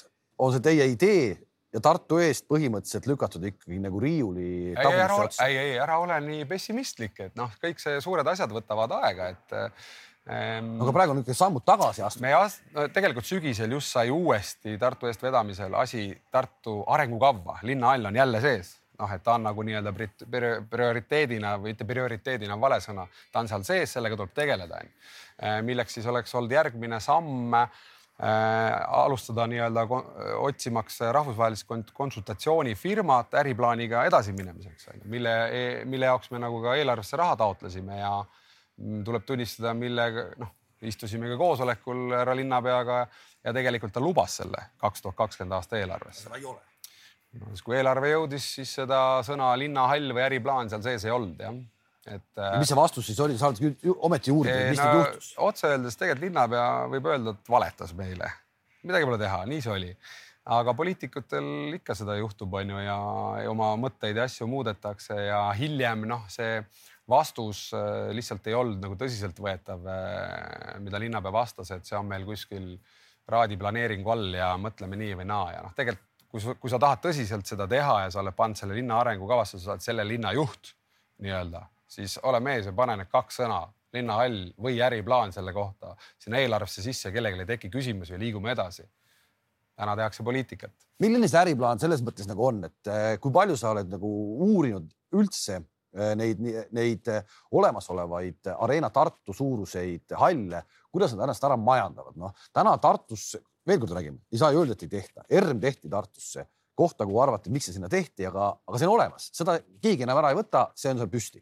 on see teie idee ja Tartu eest põhimõtteliselt lükatud ikkagi nagu riiuli tagumisse otsa? ei, ei ära ole nii pessimistlik, et noh, kõik see suured asjad võtavad aega, et ähm,. aga praegu on ikka sammud tagasi astunud. me as, no, tegelikult sügisel just sai uuesti Tartu eest vedamisel asi Tartu arengukavva, linnahall on jälle sees noh, et ta on nagu nii-öelda prioriteedina või mitte prioriteedina on vale sõna, ta on seal sees, sellega tuleb tegeleda, onju. Äh, milleks siis oleks olnud järgmine samm Äh, alustada nii-öelda otsimaks rahvusvahelist konsultatsioonifirmat äriplaaniga edasiminemiseks, mille, e-, mille jaoks me nagu ka eelarvesse raha taotlesime ja tuleb tunnistada, millega noh, istusime ka koosolekul härra linnapeaga ja tegelikult ta lubas selle kaks tuhat kakskümmend aasta eelarvesse. seda ei ole. no siis, kui eelarve jõudis, siis seda sõna linnahall või äriplaan seal sees ei olnud jah et. mis see vastus siis oli, sa oled ometi uurinud, mis no, nüüd juhtus? otse öeldes tegelikult linnapea võib öelda, et valetas meile. midagi pole teha, nii see oli. aga poliitikutel ikka seda juhtub, on ju, ja oma mõtteid ja asju muudetakse ja hiljem noh, see vastus äh, lihtsalt ei olnud nagu tõsiseltvõetav, äh, mida linnapea vastas, et see on meil kuskil raadiplaneeringu all ja mõtleme nii või naa ja noh, tegelikult kui sa, kui sa tahad tõsiselt seda teha ja sa oled pannud selle linna arengukavasse, sa oled selle linna juht nii-öelda siis ole mees ja pane need kaks sõna, linnahall või äriplaan selle kohta sinna eelarvesse sisse, kellelgi ei teki küsimusi ja liigume edasi. täna tehakse poliitikat. milline see äriplaan selles mõttes nagu on, et äh, kui palju sa oled nagu uurinud üldse äh, neid, neid olemasolevaid Arena Tartu suuruseid halle, kuidas nad ennast ära majandavad, noh täna Tartus, veel kord räägime, ei saa ju öelda, et ei tehta, ERM tehti Tartusse, kohta, kuhu arvati, miks see sinna tehti, aga, aga see on olemas, seda keegi enam ära ei võta, see on seal püsti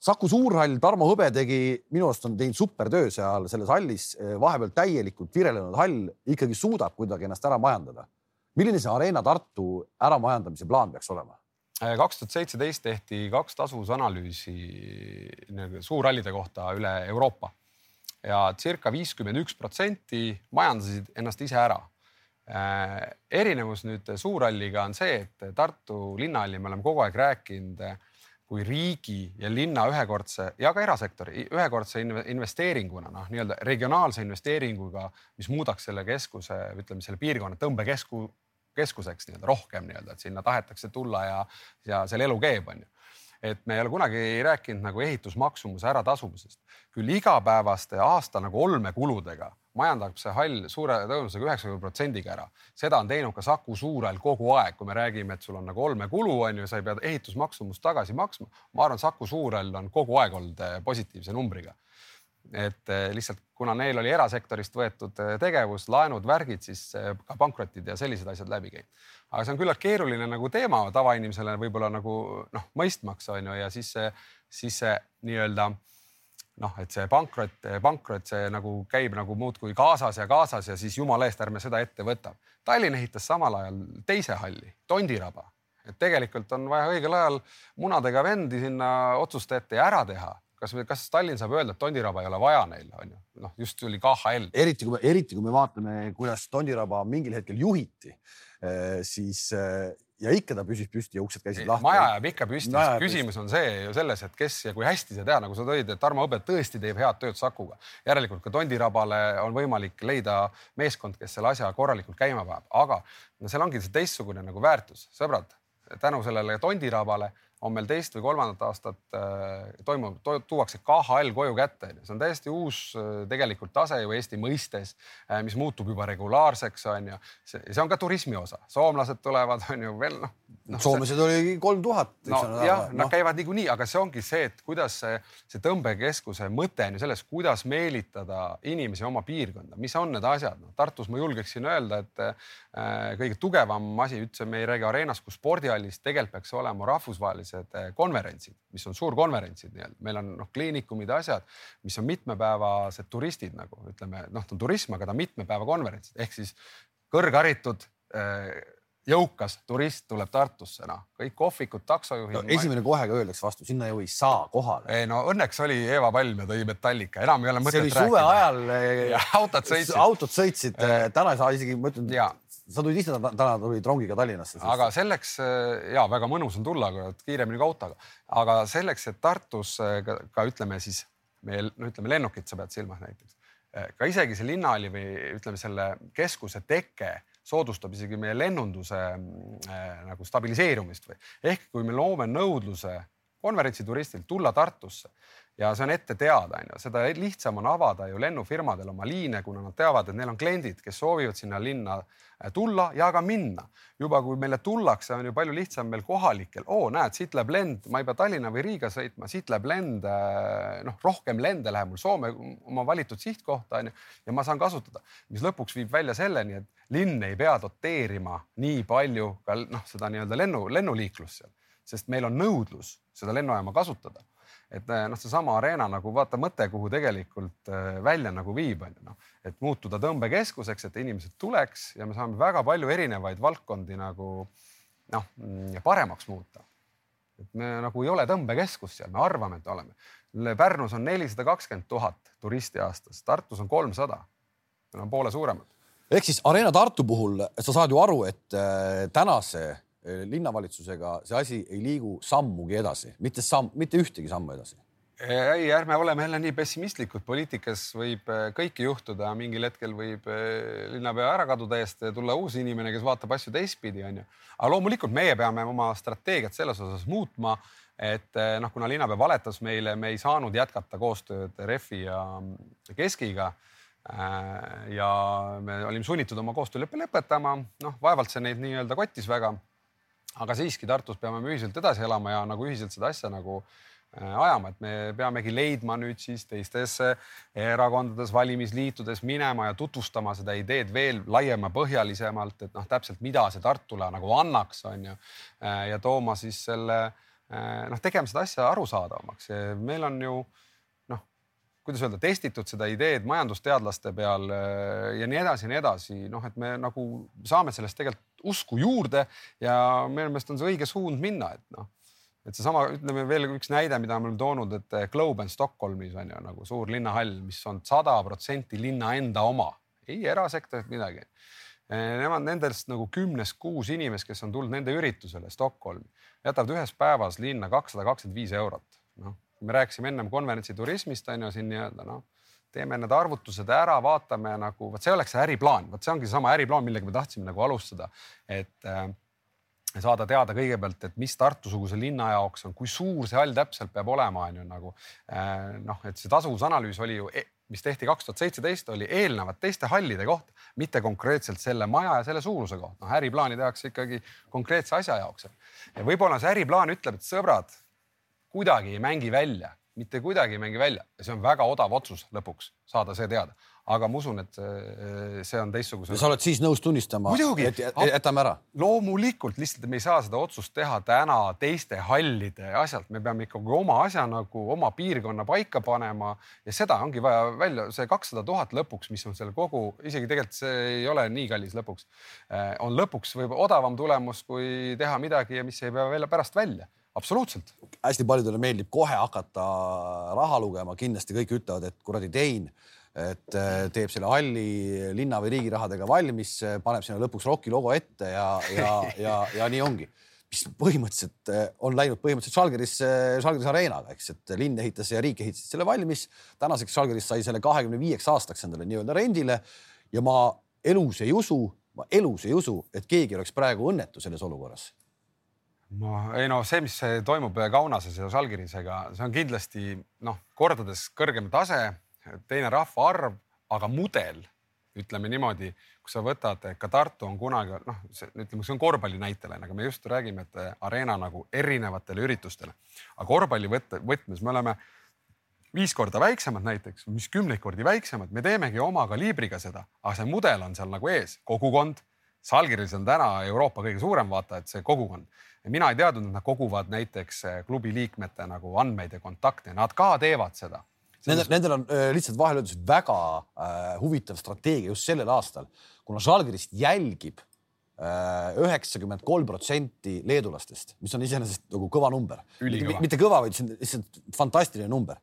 Saku Suurhall, Tarmo Hõbe tegi, minu arust on teinud supertöö seal selles hallis, vahepeal täielikult virelenud hall ikkagi suudab kuidagi ennast ära majandada. milline see Arena Tartu äramajandamise plaan peaks olema? kaks tuhat seitseteist tehti kaks tasuvusanalüüsi suurhallide kohta üle Euroopa ja circa viiskümmend üks protsenti majandasid ennast ise ära erinevus nüüd suurhalliga on see, et Tartu linnahalli me oleme kogu aeg rääkinud kui riigi ja linna ühekordse ja ka erasektori ühekordse investeeringuna, noh, nii-öelda regionaalse investeeringuga, mis muudaks selle keskuse, ütleme selle piirkonna tõmbekesku, keskuseks nii-öelda rohkem nii-öelda, et sinna tahetakse tulla ja, ja seal elu keeb, on ju. Et me ei ole kunagi rääkinud nagu ehitusmaksumuse äratasumisest, küll igapäevaste aasta nagu olmekuludega majandab see hall suure tõenäosusega üheksakümne protsendiga ära. seda on teinud ka Saku Suurhall kogu aeg, kui me räägime, et sul on nagu olmekulu on ju, sa ei pea ehitusmaksumust tagasi maksma. ma arvan, Saku Suurhall on kogu aeg olnud eh, positiivse numbriga. et eh, lihtsalt kuna neil oli erasektorist võetud eh, tegevus, laenud, värgid, siis ka pankrotid ja sellised asjad läbi käinud. aga see on küllalt keeruline nagu teema tavainimesele võib-olla nagu noh, mõistmaks on ju ja siis siis see nii-öelda noh, et see pankrot, pankrot, see nagu käib nagu muudkui kaasas ja kaasas ja siis jumala eest ärme seda ette võta. Tallinn ehitas samal ajal teise halli, Tondiraba, et tegelikult on vaja õigel ajal munadega vendi sinna ja ära teha kas, kas Tallinn saab öelda, et Tondiraba ei ole vaja neile, on ju, noh, just tuli KHL. eriti kui me, eriti kui me vaatame, kuidas Tondiraba mingil hetkel juhiti, eh, siis eh, ja ikka ta püsis püsti ja uksed käisid lahti. maja jääb ikka püsti, küsimus on see ju selles, et kes ja kui hästi see teha, nagu sa tõid, et Tarmo Hõbe tõesti teeb head tööd Sakuga. järelikult ka Tondirabale on võimalik leida meeskond, kes selle asja korralikult käima paneb, aga no seal ongi see teistsugune nagu väärtus, sõbrad, tänu sellele Tondirabale on meil teist või kolmandat aastat äh, toimub to,, tuuakse KHL koju kätte. see on täiesti uus äh, tegelikult tase ju Eesti mõistes, äh, mis muutub juba regulaarseks, on ju. see on ka turismi osa, soomlased tulevad, on ju veel noh no,. soomlased see... oli kolm tuhat. nojah, nad no. käivad niikuinii, aga see ongi see, et kuidas see, see tõmbekeskuse mõte on ju selles, kuidas meelitada inimesi oma piirkonda, mis on need asjad no,. Tartus ma julgeksin öelda, et äh, kõige tugevam asi, üldse me ei räägi areenast kui spordihallist, tegelikult peaks olema rahvusvahelised sellised eh, konverentsid, mis on suurkonverentsid nii-öelda, meil on noh, kliinikumid, asjad, mis on mitmepäevased turistid nagu ütleme, noh, ta on turism, aga ta on mitme päeva konverentsid ehk siis kõrgharitud eh, jõukas turist tuleb Tartusse, noh, kõik kohvikud, taksojuhid no,. esimene kohe ka öeldakse vastu, sinna ju ei saa kohale. ei no õnneks oli Eva Palm ja tõi Metallica, enam ei ole mõtet rääkida. see oli suve ajal. Eh, autod sõitsid. autod sõitsid, täna ei saa isegi, ma ütlen, sa tulid ise täna tulid rongiga Tallinnasse. aga selleks äh, ja väga mõnus on tulla, kiiremini kui autoga, aga selleks, et Tartus äh, ka, ka ütleme siis meil no ütleme lennukit sa pead silmas näiteks, äh, ka isegi see linnahalli või ütleme, selle keskuse teke soodustab isegi meie lennunduse äh, nagu stabiliseerumist või ehk kui me loome nõudluse konverentsituristil tulla Tartusse ja see on ette teada, on ju, seda lihtsam on avada ju lennufirmadel oma liine, kuna nad teavad, et neil on kliendid, kes soovivad sinna linna äh, tulla ja ka minna. juba kui meile tullakse, on ju palju lihtsam meil kohalikel, oo näed, siit läheb lend, ma ei pea Tallinna või Riiga sõitma, siit läheb lend, äh, noh, rohkem lende läheb mul Soome oma valitud sihtkohta on ju ja ma saan kasutada, mis lõpuks viib välja selleni, et linn ei pea doteerima nii palju ka noh, seda nii-öelda lennu, lennuliiklust seal, sest meil on nõudlus seda lennujaama kasutada et eh, noh, seesama Arena nagu vaata mõte, kuhu tegelikult eh, välja nagu viib, on ju noh, et muutuda tõmbekeskuseks, et inimesed tuleks ja me saame väga palju erinevaid valdkondi nagu noh, mm, paremaks muuta. et me nagu ei ole tõmbekeskus seal, me arvame, et oleme. Pärnus on nelisada kakskümmend tuhat turisti aastas, Tartus on kolmsada. meil on poole suuremad. ehk siis Arena Tartu puhul sa saad ju aru, et äh, tänase Eh, linnavalitsusega see asi ei liigu sammugi edasi, mitte samm, mitte ühtegi sammu edasi ei, ärme oleme jälle nii pessimistlikud, poliitikas võib eh, kõike juhtuda, mingil hetkel võib linnapea ära kaduda eest ja tulla uus inimene, kes vaatab asju teistpidi, onju. aga loomulikult meie peame oma strateegiat selles osas muutma, et noh, kuna linnapea valetas meile, me ei saanud jätkata koostööd Refi ja Keskiga ja me olime sunnitud oma koostööleppe lõpetama, noh, vaevalt see neid nii-öelda kottis väga. Aga siiski Tartus peame me ühiselt edasi elama ja nagu ühiselt seda asja nagu äh, ajama, et me peamegi leidma nüüd siis teistes erakondades, valimisliitudes minema ja tutvustama seda ideed veel laiemapõhjalisemalt, et noh, täpselt mida see Tartule nagu annaks, on ju. Äh, ja tooma siis selle noh, tegema seda asja arusaadavamaks. meil on ju kuidas öelda, testitud seda ideed majandusteadlaste peal äh, ja nii edasi ja nii edasi, noh, et me nagu saame sellest tegelikult usku juurde ja minu meelest on see õige suund minna, et noh, et seesama, ütleme veel üks näide, mida me oleme toonud, et äh, Globe and Stockholmis on ju nagu suur linnahall, mis on sada protsenti linna enda oma, ei erasektorilt midagi. Äh, nemad nendest nagu kümnest kuus inimest, kes on tulnud nende üritusele Stockholmi, jätavad ühes päevas linna kakssada kakskümmend viis eurot, noh me rääkisime ennem konverentsiturismist on ju siin nii-öelda noh, teeme need arvutused ära, vaatame nagu, vot see oleks see äriplaan, vot see ongi seesama äriplaan, millega me tahtsime nagu alustada, et äh, saada teada kõigepealt, et mis Tartu-suguse linna jaoks on, kui suur see hall täpselt peab olema, on ju nagu äh, noh, et see tasuvusanalüüs oli ju e mis tehti kaks tuhat seitseteist, oli eelnevat teiste hallide kohta, mitte konkreetselt selle maja ja selle suuruse kohta. noh, äriplaani tehakse ikkagi konkreetse asja jaoks. ja võib-olla see äriplaan ütleb, et sõbrad, kuidagi ei mängi välja, mitte kuidagi ei mängi välja ja see on väga odav otsus lõpuks saada see teada. aga ma usun, et see on teistsuguse. sa oled siis nõus tunnistama, et jätame ära? loomulikult, lihtsalt me ei saa seda otsust teha täna teiste hallide asjalt, me peame ikkagi oma asja nagu oma piirkonna paika panema ja seda ongi vaja välja, see kakssada tuhat lõpuks, mis on selle kogu, isegi tegelikult see ei ole nii kallis lõpuks, eh, on lõpuks võib odavam tulemus, kui teha midagi, mis ei pea veel pärast välja absoluutselt. hästi paljudele meeldib kohe hakata raha lugema, kindlasti kõik ütlevad, et kuradi Tein, et äh, teeb selle halli linna või riigi rahadega valmis, paneb sinna lõpuks Rocki logo ette ja, ja, ja, ja nii ongi. mis põhimõtteliselt äh, on läinud põhimõtteliselt Žalgiris, Žalgiris areenaga, eks, et linn ehitas ja riik ehitasid selle valmis. tänaseks Žalgiris sai selle kahekümne viieks aastaks endale nii-öelda rendile ja ma elus ei usu, ma elus ei usu, et keegi oleks praegu õnnetu selles olukorras ma ei no see, mis toimub Kaunases ja Žalgirisega, see on kindlasti noh, kordades kõrgem tase, teine rahvaarv, aga mudel, ütleme niimoodi, kui sa võtad, ka Tartu on kunagi noh, ütleme, see on korvpalli näitel, aga me just räägime, et areena nagu erinevatele üritustele, aga korvpalli võtmes me oleme viis korda väiksemad näiteks, mis kümneid kordi väiksemad, me teemegi oma kaliibriga seda, aga see mudel on seal nagu ees, kogukond. Žalgiris on täna Euroopa kõige suurem vaata, et see kogukond mina ei teadnud, et nad koguvad näiteks eh, klubi liikmete nagu andmeid ja kontakte, nad ka teevad seda. Nendel, nendel on äh, lihtsalt vahel öeldus väga äh, huvitav strateegia just sellel aastal, kuna Žalgirist jälgib üheksakümmend kolm protsenti leedulastest, mis on iseenesest nagu kõva number. mitte kõva, vaid see on lihtsalt fantastiline number.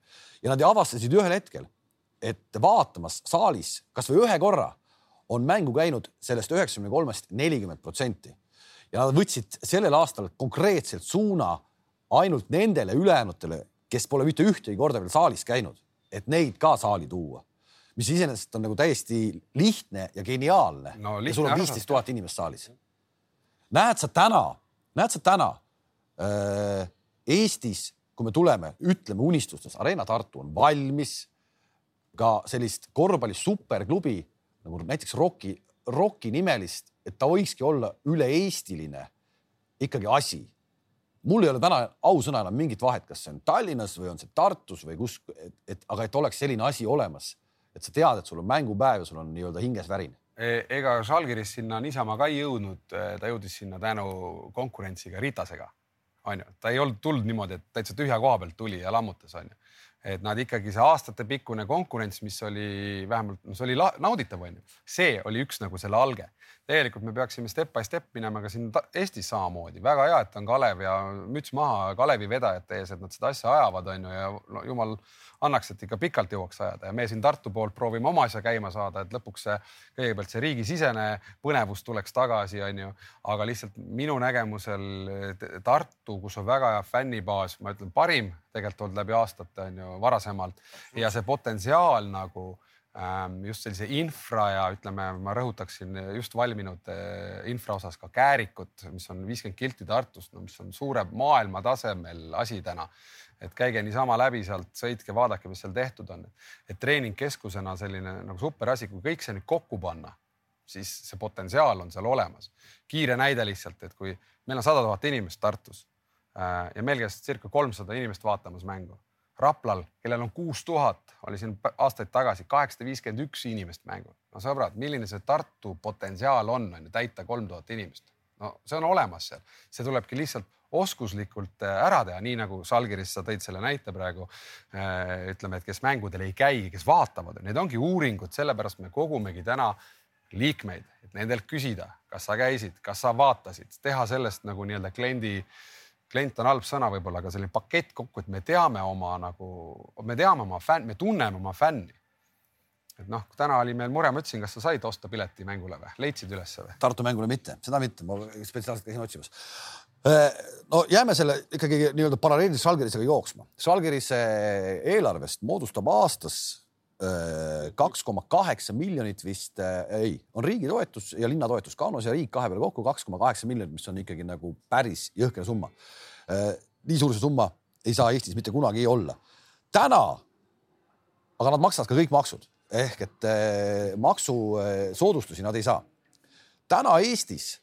Ja nad avastasid ühel hetkel, et vaatamas saalis kasvõi ühe korra on mängu käinud sellest üheksakümne kolmest nelikümmend protsenti ja nad võtsid sellel aastal konkreetselt suuna ainult nendele ülejäänutele, kes pole mitte ühtegi korda veel saalis käinud, et neid ka saali tuua. mis iseenesest on nagu täiesti lihtne ja geniaalne no,. ja sul on viisteist tuhat inimest saalis. näed sa täna, näed sa täna äh, Eestis, kui me tuleme, ütleme unistustes, Arena Tartu on valmis ka sellist korvpalli superklubi nagu näiteks Rocki, Rocki nimelist et ta võikski olla üle-eestiline ikkagi asi. mul ei ole täna ausõna enam mingit vahet, kas see on Tallinnas või on see Tartus või kus, et, aga et oleks selline asi olemas, et sa tead, et sul on mängupäev ja sul on nii-öelda hinges värin e, ega Žalgiris sinna niisama ka ei jõudnud, ta jõudis sinna tänu konkurentsiga Ritasega, onju, ta ei olnud tulnud niimoodi, et täitsa tühja koha pealt tuli ja lammutas, onju et nad ikkagi see aastatepikkune konkurents, mis oli vähemalt, no see oli nauditav, onju, see oli üks nagu selle alge. Tegelikult me peaksime step by step minema ka siin Eestis samamoodi, väga hea, et on Kalev ja müts maha Kalevi vedajate ees, et nad seda asja ajavad, onju ja no, jumal annaks, et ikka pikalt jõuaks ajada. Ja me siin Tartu poolt proovime oma asja käima saada, et lõpuks see kõigepealt see riigisisene põnevus tuleks tagasi, onju. aga lihtsalt minu nägemusel Tartu, kus on väga hea fännibaas, ma ütlen, parim tegelikult olnud läbi aastate onju varasemalt. Ja see potentsiaal nagu just sellise infra ja ütleme, ma rõhutaksin just valminud äh, infra osas ka Käärikut, mis on viiskümmend kilti Tartust, no mis on suure maailma tasemel asi täna et käige niisama läbi sealt, sõitke, vaadake, mis seal tehtud on. et treeningkeskusena selline nagu super asi, kui kõik see nüüd kokku panna, siis see potentsiaal on seal olemas. kiire näide lihtsalt, et kui meil on sada tuhat inimest Tartus äh, ja meil käis circa kolmsada inimest vaatamas mängu. Raplal, kellel on kuus tuhat, oli siin aastaid tagasi kaheksasada viiskümmend üks inimest mängul. no sõbrad, milline see Tartu potentsiaal on, on ju täita kolm tuhat inimest no see on olemas seal, see tulebki lihtsalt oskuslikult äh, ära teha, nii nagu Salgiris sa tõid selle näite praegu. Äh, ütleme, et kes mängudel ei käi, kes vaatavad, need ongi uuringud, sellepärast me kogumegi täna liikmeid, et nendelt küsida, kas sa käisid, kas sa vaatasid, teha sellest nagu nii-öelda kliendi, klient on halb sõna võib-olla, aga selline pakett kokku, et me teame oma nagu, me teame oma fänn, me tunneme oma fänni et noh, täna oli meil mure, ma ütlesin, kas sa said osta pileti mängule või, leidsid ülesse või? Tartu mängule mitte, seda mitte, ma spetsiaalselt käisin otsimas. Äh, no jääme selle ikkagi nii-öelda paralleelselt Žalgirisega jooksma. Žalgirise eelarvest moodustab aastas kaks koma kaheksa miljonit vist äh,, ei, on riigi toetus ja linna toetus Kaunas ja riik kahe peale kokku kaks koma kaheksa miljonit, mis on ikkagi nagu päris jõhker summa äh,. nii suur see summa ei saa Eestis mitte kunagi olla. täna, aga nad maksavad ka kõik maksud ehk et eh, maksusoodustusi nad ei saa. täna Eestis,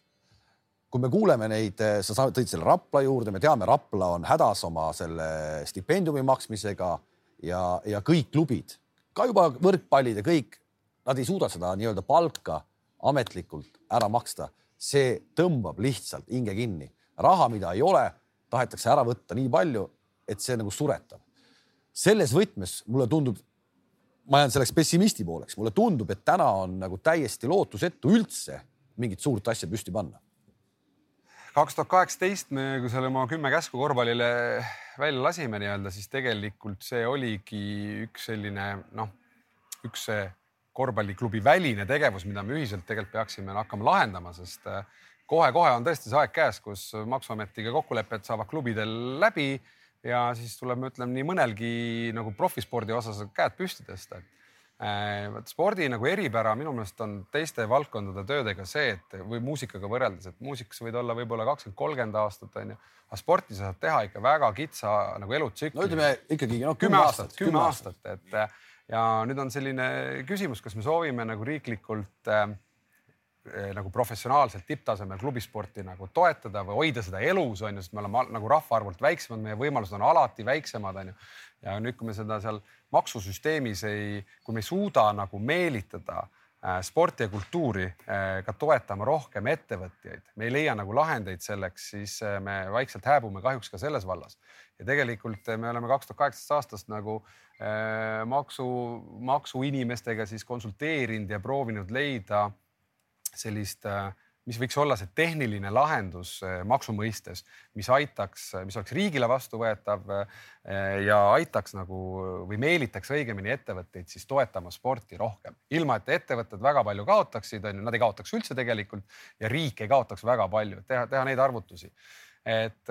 kui me kuuleme neid, eh, sa tõid selle Rapla juurde, me teame, Rapla on hädas oma selle stipendiumi maksmisega ja, ja kõik klubid, ka juba võrkpallid ja kõik, nad ei suuda seda nii-öelda palka ametlikult ära maksta. see tõmbab lihtsalt hinge kinni. raha, mida ei ole, tahetakse ära võtta nii palju, et see nagu suretab. selles võtmes mulle tundub ma jään selleks pessimisti pooleks, mulle tundub, et täna on nagu täiesti lootusetu üldse mingit suurt asja püsti panna. Kaks tuhat kaheksateist me, kui selle oma kümme käsku korvpallile välja lasime nii-öelda, siis tegelikult see oligi üks selline noh, üks see korvpalliklubi väline tegevus, mida me ühiselt tegelikult peaksime hakkama lahendama, sest kohe-kohe on tõesti see aeg käes, kus maksuametiga kokkulepped saavad klubidel läbi ja siis tuleb, ma ütlen nii mõnelgi nagu profispordi osas käed püsti tõsta, et äh, vot spordi nagu eripära minu meelest on teiste valdkondade töödega see, et või muusikaga võrreldes, et muusikas võid olla võib-olla kakskümmend, kolmkümmend aastat onju, aga sporti sa saad teha ikka väga kitsa nagu elutsükli. no ütleme ikkagi no kümme aastat, kümme aastat, et ja nüüd on selline küsimus, kas me soovime nagu riiklikult äh, Eh, nagu professionaalselt tipptasemel klubisporti nagu toetada või hoida seda elus on ju, sest me oleme nagu rahvaarvult väiksemad, meie võimalused on alati väiksemad on ju. Ja nüüd, kui me seda seal maksusüsteemis ei, kui me ei suuda nagu meelitada äh, sporti ja kultuuri äh, ka toetama rohkem ettevõtjaid, me ei leia nagu lahendeid selleks, siis äh, me vaikselt hääbume kahjuks ka selles vallas. ja tegelikult me oleme kaks tuhat kaheksateist aastast nagu äh, maksu, maksuinimestega siis konsulteerinud ja proovinud leida sellist, äh, mis võiks olla see tehniline lahendus äh, maksu mõistes, mis aitaks, mis oleks riigile vastuvõetav äh, ja aitaks nagu või meelitaks õigemini ettevõtteid siis toetama sporti rohkem, ilma et ettevõtted väga palju kaotaksid, on ju, nad ei kaotaks üldse tegelikult ja riik ei kaotaks väga palju, teha, teha neid arvutusi. et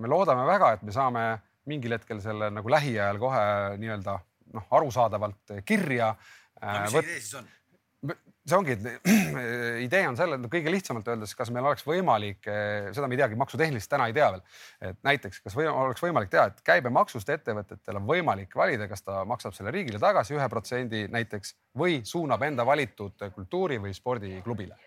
me loodame väga, et me saame mingil hetkel selle nagu lähiajal kohe nii-öelda noh, arusaadavalt kirja no,. mis see idee siis on? See ongi, et [CLEARS THROAT] idee on selle, kõige lihtsamalt öeldes, kas meil oleks võimalik, eh, seda me ei teagi, maksutehniliselt täna ei tea veel. et näiteks, kas või, oleks võimalik teha, et käibemaksust ettevõtetel on võimalik valida, kas ta maksab selle riigile tagasi ühe protsendi näiteks või suunab enda valitud kultuuri või spordiklubile.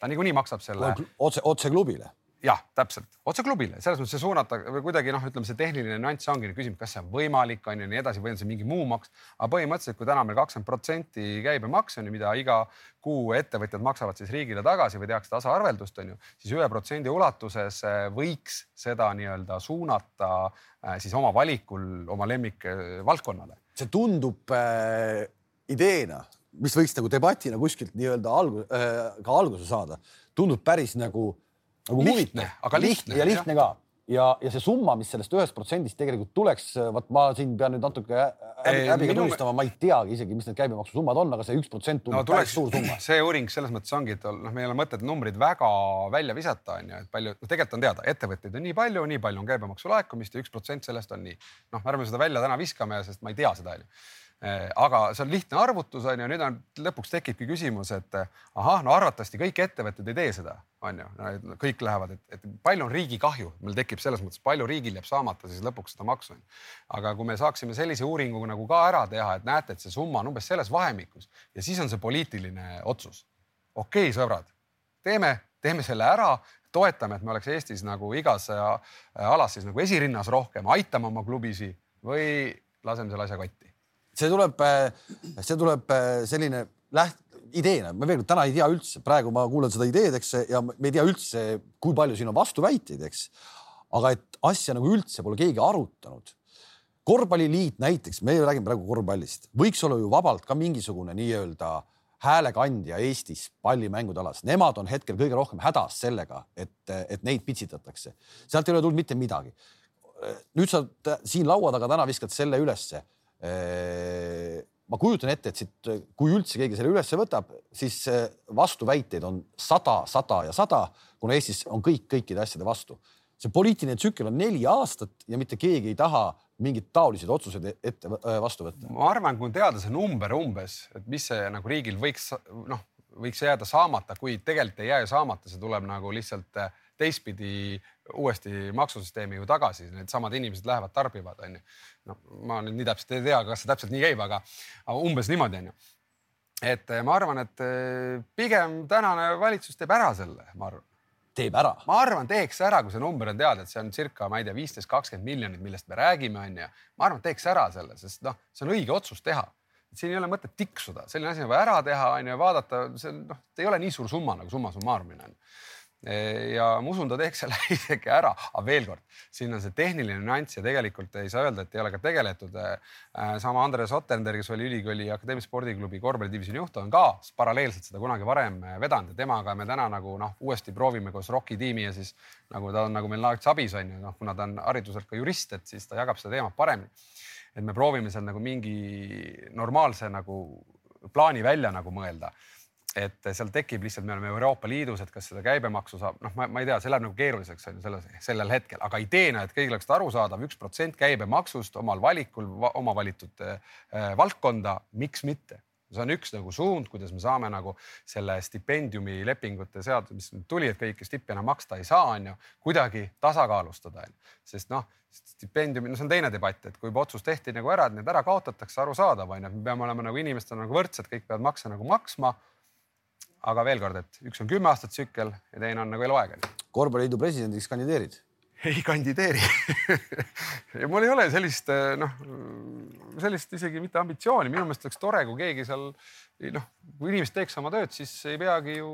ta niikuinii maksab selle. otse, otse klubile jah, täpselt, otse klubile, selles mõttes see suunata või kuidagi noh, ütleme see tehniline nüanss ongi küsimus, kas see on võimalik, on ju nii edasi või on see mingi muu maks. aga põhimõtteliselt, kui täna meil kakskümmend protsenti käibemaks on ju, mida iga kuu ettevõtjad maksavad siis riigile tagasi või tehakse tasaarveldust, on ju, siis ühe protsendi ulatuses äh, võiks seda nii-öelda suunata äh, siis oma valikul oma lemmikvaldkonnale. see tundub äh, ideena, mis võiks nagu debatina kuskilt nii-öelda algu- äh,, ka alguse saada, tundub päris nagu nagu lihtne, aga lihtne ja lihtne ka ja, ja see summa, mis sellest ühest protsendist tegelikult tuleks, vot ma siin pean nüüd natuke häbiga minu... tunnistama, ma ei teagi isegi, mis need käibemaksusummad on, aga see üks protsent tundub no, tuleks, suur summa. see uuring selles mõttes ongi, et noh, meil ei ole mõtet numbrid väga välja visata, on ju, et palju, noh, tegelikult on teada, ettevõtteid on nii palju, nii palju on käibemaksu laekumist ja üks protsent sellest on nii. noh, ärme seda välja täna viskame, sest ma ei tea seda, on ju aga see on lihtne arvutus on ju, nüüd on lõpuks tekibki küsimus, et ahah, no arvatavasti kõik ettevõtted ei tee seda, on ju, kõik lähevad, et, et palju on riigi kahju, meil tekib selles mõttes, palju riigil jääb saamata siis lõpuks seda maksu. aga kui me saaksime sellise uuringu nagu ka ära teha, et näete, et see summa on umbes selles vahemikus ja siis on see poliitiline otsus. okei okay,, sõbrad, teeme, teeme selle ära toetame, et me oleks Eestis nagu igas alas siis nagu esirinnas rohkem, aitame oma klubisid või laseme selle asja kotti see tuleb, see tuleb selline läht-, ideena, ma veel kord täna ei tea üldse, praegu ma kuulan seda ideed, eks ja me ei tea üldse, kui palju siin on vastuväiteid, eks. aga et asja nagu üldse pole keegi arutanud. korvpalliliit näiteks, me räägime praegu korvpallist, võiks olla ju vabalt ka mingisugune nii-öelda häälekandja Eestis pallimängude alas, nemad on hetkel kõige rohkem hädas sellega, et, et neid pitsitatakse. sealt ei ole tulnud mitte midagi. nüüd sa siin laua taga täna viskad selle ülesse ma kujutan ette, et siit, kui üldse keegi selle ülesse võtab, siis vastuväiteid on sada, sada ja sada, kuna Eestis on kõik kõikide asjade vastu. see poliitiline tsükkel on neli aastat ja mitte keegi ei taha mingeid taoliseid otsuseid ette vastu võtta. ma arvan, kui on teada see number umbes, et mis see nagu riigil võiks noh, võiks jääda saamata, kuid tegelikult ei jää ju saamata, see tuleb nagu lihtsalt teistpidi uuesti maksusüsteemi ju tagasi, needsamad inimesed lähevad, tarbivad, onju. no ma nüüd nii täpselt ei tea, kas see täpselt nii käib, aga, umbes niimoodi onju. et eh, ma arvan, et eh, pigem tänane valitsus teeb ära selle, ma arvan. teeb ära? ma arvan, teeks ära, kui see number on teada, et see on circa, ma ei tea, viisteist, kakskümmend miljonit, millest me räägime, onju. ma arvan, teeks ära selle, sest noh, see on õige otsus teha siin ei ole mõtet tiksuda, selline asi on vaja ära teha, onju, vaadata, see on noh, ei ole nii suur summa nagu summa summarumina on ja ma usun, ta teeks selle [LAUGHS] isegi ära, aga veel kord, siin on see tehniline nüanss ja tegelikult ei saa öelda, et ei ole ka tegeletud. Sama Andres Otternder, kes oli ülikooli akadeemilise spordiklubi korvpallidivisjoni juht, on ka paralleelselt seda kunagi varem äh, vedanud ja temaga me täna nagu noh, uuesti proovime koos ROK-i tiimi ja siis nagu ta on nagu meil naaks abis on ju, noh, kuna ta on hariduselt ka jurist, et siis ta jagab seda teemat paremini. et me proovime seal nagu mingi normaalse nagu plaani välja nagu mõelda et seal tekib lihtsalt, me oleme Euroopa Liidus, et kas seda käibemaksu saab, noh, ma, ma ei tea, see läheb nagu keeruliseks on ju selles, sellel hetkel, aga ideena, et kõigil oleks arusaadav, üks protsent käibemaksust omal valikul, oma valitud äh, valdkonda, miks mitte? See on üks nagu suund, kuidas me saame nagu selle stipendiumi lepingute seadus, mis nüüd tuli, et kõiki stippe enam maksta ei saa, on ju, kuidagi tasakaalustada, sest noh, stipendiumi, no see on teine debatt, et kui juba otsus tehti nagu ära, et need ära kaotatakse, arusaadav on ju, et me peame olema nagu inimestena nagu võrdsed, kõik peavad makse nagu maksma aga veel kord, et üks on kümme aastat tsükkel ja teine on nagu eluaeg. korvpalliliidu presidendiks kandideerid? ei kandideeri [LAUGHS] ja mul ei ole sellist noh, sellist isegi mitte ambitsiooni, minu meelest oleks tore, kui keegi seal noh, kui inimesed teeks oma tööd, siis ei peagi ju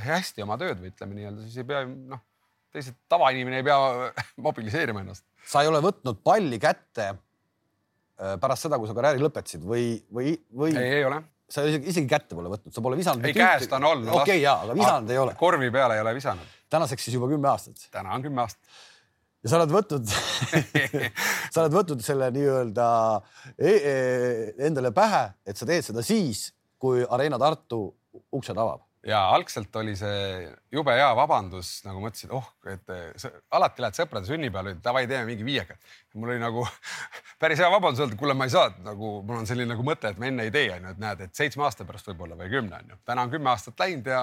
hästi oma tööd või ütleme nii-öelda, siis ei pea noh, teised tavainimene ei pea [LAUGHS] mobiliseerima ennast. sa ei ole võtnud palli kätte äh, pärast seda, kui sa karjääri lõpetasid või, või, või? ei, ei ole sa isegi, isegi kätte pole võtnud, sa pole visanud. ei, käest on olnud. okei okay,, jaa, aga visanud ei ole. korvi peale ei ole visanud. tänaseks siis juba kümme aastat. täna on kümme aastat. ja sa oled võtnud [LAUGHS] sa oled võtnud selle nii-öelda e e endale pähe, et sa teed seda siis, kui Arena Tartu uksed avab ja algselt oli see jube hea vabandus, nagu mõtlesin, oh, et sa, alati lähed sõprade sünnipäevale, davai, teeme mingi viieka. mul oli nagu [LAUGHS] päris hea vabandus öelda, kuule, ma ei saa, nagu mul on selline nagu mõte, et ma enne ei tee, onju, et näed, et seitsme aasta pärast võib-olla või kümne onju. täna on kümme aastat läinud ja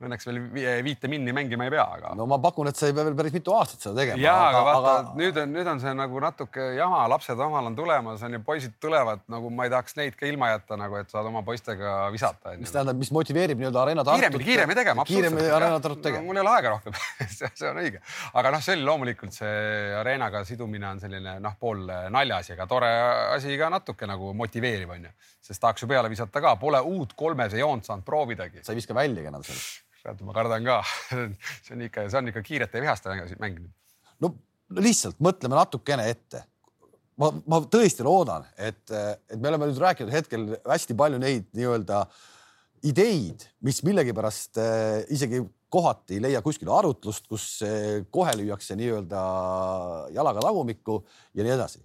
Õnneks veel viite minni mängima ei pea, aga. no ma pakun, et sa ei pea veel päris mitu aastat seda tegema. ja, aga vaata aga... nüüd on, nüüd on see nagu natuke jama, lapsed omal on tulemas, on ju, poisid tulevad nagu ma ei tahaks neid ka ilma jätta, nagu et saad oma poistega visata. mis tähendab, mis motiveerib nii-öelda Arena Tartut. kiiremini, kiiremini tegema. kiiremini Arena Tartut tegema no,. mul ei ole aega rohkem [LAUGHS] see on õige, aga noh, see oli loomulikult see Arenaga sidumine on selline noh, pool naljaasi, aga tore asi ka natuke nagu motiveeriv on ju, sest tahaks ju peale visata ka, pole uut kolmese joont saanud proovidagi. sa ei viska väljagi enam sellest tead, ma kardan ka [LAUGHS] see on ikka, see on ikka kiirete vihaste mäng. no lihtsalt mõtleme natukene ette. ma, ma tõesti loodan, et, et me oleme nüüd rääkinud hetkel hästi palju neid nii-öelda ideid, mis millegipärast äh, isegi kohati ei leia kuskil arutlust, kus äh, kohe lüüakse nii-öelda jalaga tagumikku ja nii edasi.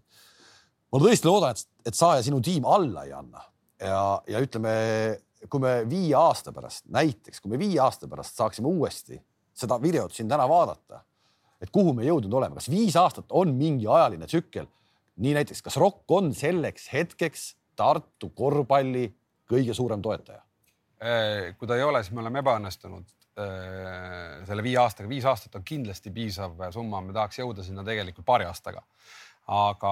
ma tõesti loodan, et, et sa ja sinu tiim alla ei anna ja, ja ütleme kui me viie aasta pärast, näiteks kui me viie aasta pärast saaksime uuesti seda videot siin täna vaadata, et kuhu me jõudnud oleme, kas viis aastat on mingi ajaline tsükkel, nii näiteks, kas ROK on selleks hetkeks Tartu korvpalli kõige suurem toetaja? kui ta ei ole, siis me oleme ebaõnnestunud selle viie aastaga, viis aastat on kindlasti piisav summa, me tahaks jõuda sinna tegelikult paari aastaga. aga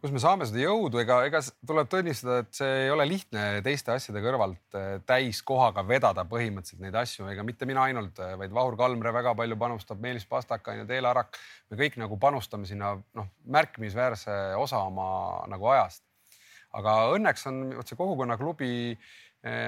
kus me saame seda jõudu, ega, ega tuleb tunnistada, et see ei ole lihtne teiste asjade kõrvalt eh, täiskohaga vedada põhimõtteliselt neid asju, ega mitte mina ainult, eh, vaid Vahur Kalmre väga palju panustab, Meelis Pastaka ja Teele Arak. me kõik nagu panustame sinna noh, märkimisväärse osa oma nagu ajast. aga õnneks on vot see kogukonnaklubi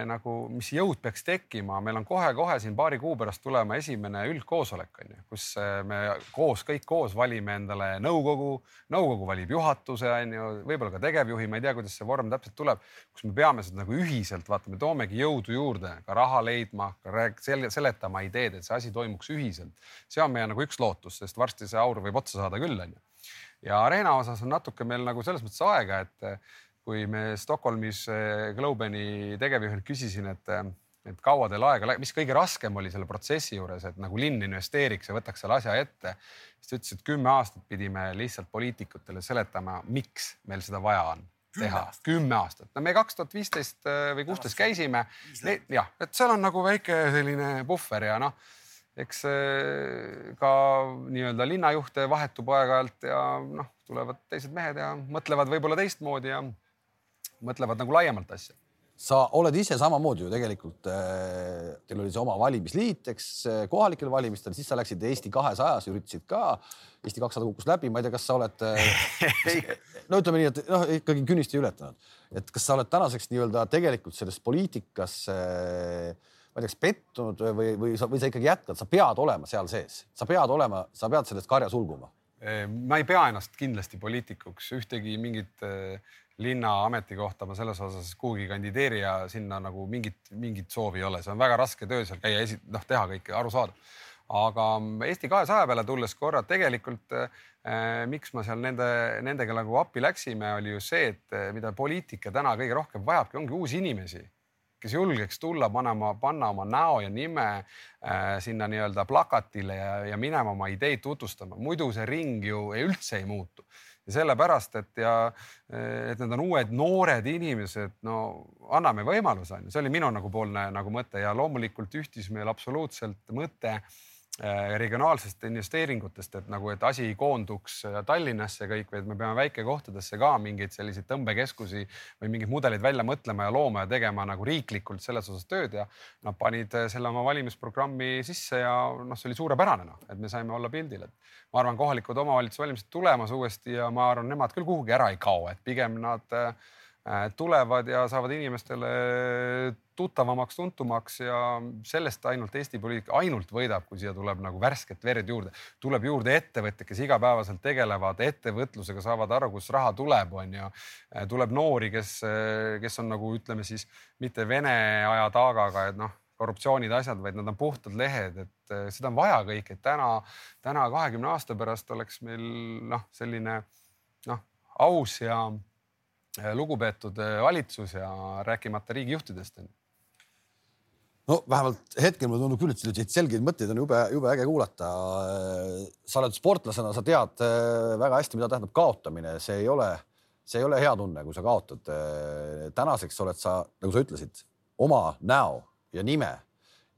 nagu, mis jõud peaks tekkima, meil on kohe-kohe siin paari kuu pärast tulema esimene üldkoosolek on ju, kus eh, me koos, kõik koos valime endale nõukogu, nõukogu valib juhatuse on ju, võib-olla ka tegevjuhi, ma ei tea, kuidas see vorm täpselt tuleb, kus me peame seda nagu ühiselt vaata, me toomegi jõudu juurde, ka raha leidma, ka rääk-, seletama ideed, et see asi toimuks ühiselt. see on meie nagu üks lootus, sest varsti see aur võib otsa saada küll on ju. ja Arena osas on natuke meil nagu selles mõttes aega, et kui me Stockholmis eh, Globeni tegevjuhilt küsisin, et, eh, et kaua teil aega, mis kõige raskem oli selle protsessi juures, et nagu linn investeeriks ja võtaks selle asja ette, siis ta ütles, et kümme aastat pidime lihtsalt poliitikutele seletama, miks meil seda vaja on teha. kümme aastat, no me kaks tuhat viisteist eh, või kuusteist käisime. jah, et seal on nagu väike selline puhver ja noh, eks ka nii-öelda linnajuhte vahetub aeg-ajalt ja noh, tulevad teised mehed ja mõtlevad võib-olla teistmoodi ja mõtlevad nagu laiemalt asja. Sa oled ise samamoodi ju tegelikult äh,, teil oli see oma valimisliit, eks äh, kohalikel valimistel, siis sa läksid Eesti kahesajas, üritasid ka. Eesti kakssada kukkus läbi, ma ei tea, kas sa oled äh, [LAUGHS] no ütleme nii, et noh, ikkagi künnist ei ületanud, et kas sa oled tänaseks nii-öelda tegelikult selles poliitikas äh, ma ei tea, kas pettunud või, või sa, või sa ikkagi jätkad, sa pead olema seal sees, sa pead olema, sa pead sellest karja sulguma. Ma ei pea ennast kindlasti poliitikuks, ühtegi mingit linna ametikohta ma selles osas kuhugi kandideeri ja sinna nagu mingit, mingit soovi ei ole, see on väga raske töö seal käia, esi-, noh, teha kõike arusaadav. aga Eesti kahesaja peale tulles korra tegelikult eh, miks ma seal nende, nendega nagu appi läksime, oli ju see, et eh, mida poliitika täna kõige rohkem vajabki, ongi uusi inimesi kes julgeks tulla, panema, panna oma näo ja nime äh, sinna nii-öelda plakatile ja, ja minema oma ideid tutvustama, muidu see ring ju ei, üldse ei muutu ja sellepärast, et ja et need on uued noored inimesed, no anname võimaluse on ju, see oli minu nagu poolne nagu mõte ja loomulikult ühtis meil absoluutselt mõte regionaalsest investeeringutest, et nagu, et asi ei koonduks äh, Tallinnasse kõik, vaid me peame väikekohtadesse ka mingeid selliseid tõmbekeskusi või mingeid mudeleid välja mõtlema ja looma ja tegema nagu riiklikult selles osas tööd ja nad panid äh, selle oma valimisprogrammi sisse ja noh, see oli suurepärane noh, et me saime olla pildil, et ma arvan, kohalikud omavalitsuse valimised tulemas uuesti ja ma arvan, nemad küll kuhugi ära ei kao, et pigem nad äh, Äh, tulevad ja saavad inimestele tuttavamaks, tuntumaks ja sellest ainult Eesti poliitika ainult võidab, kui siia tuleb nagu värsket verd juurde. tuleb juurde ettevõtjad, kes igapäevaselt tegelevad ettevõtlusega, saavad aru, kust raha tuleb, on ju. Äh, tuleb noori, kes, äh, kes on nagu ütleme siis mitte Vene aja taagaga, et noh korruptsioonid, asjad, vaid nad on puhtad lehed, et seda on vaja kõik, et täna, täna kahekümne aasta pärast oleks meil noh, selline noh, aus ja Äh, lugupeetud äh, valitsus ja rääkimata riigijuhtidest. no vähemalt hetkel mulle tundub küll, et selliseid selgeid mõtteid on jube, jube äge kuulata. sa oled sportlasena, sa tead äh, väga hästi, mida tähendab kaotamine, see ei ole, see ei ole hea tunne, kui sa kaotad. tänaseks oled sa, nagu sa ütlesid, oma näo ja nime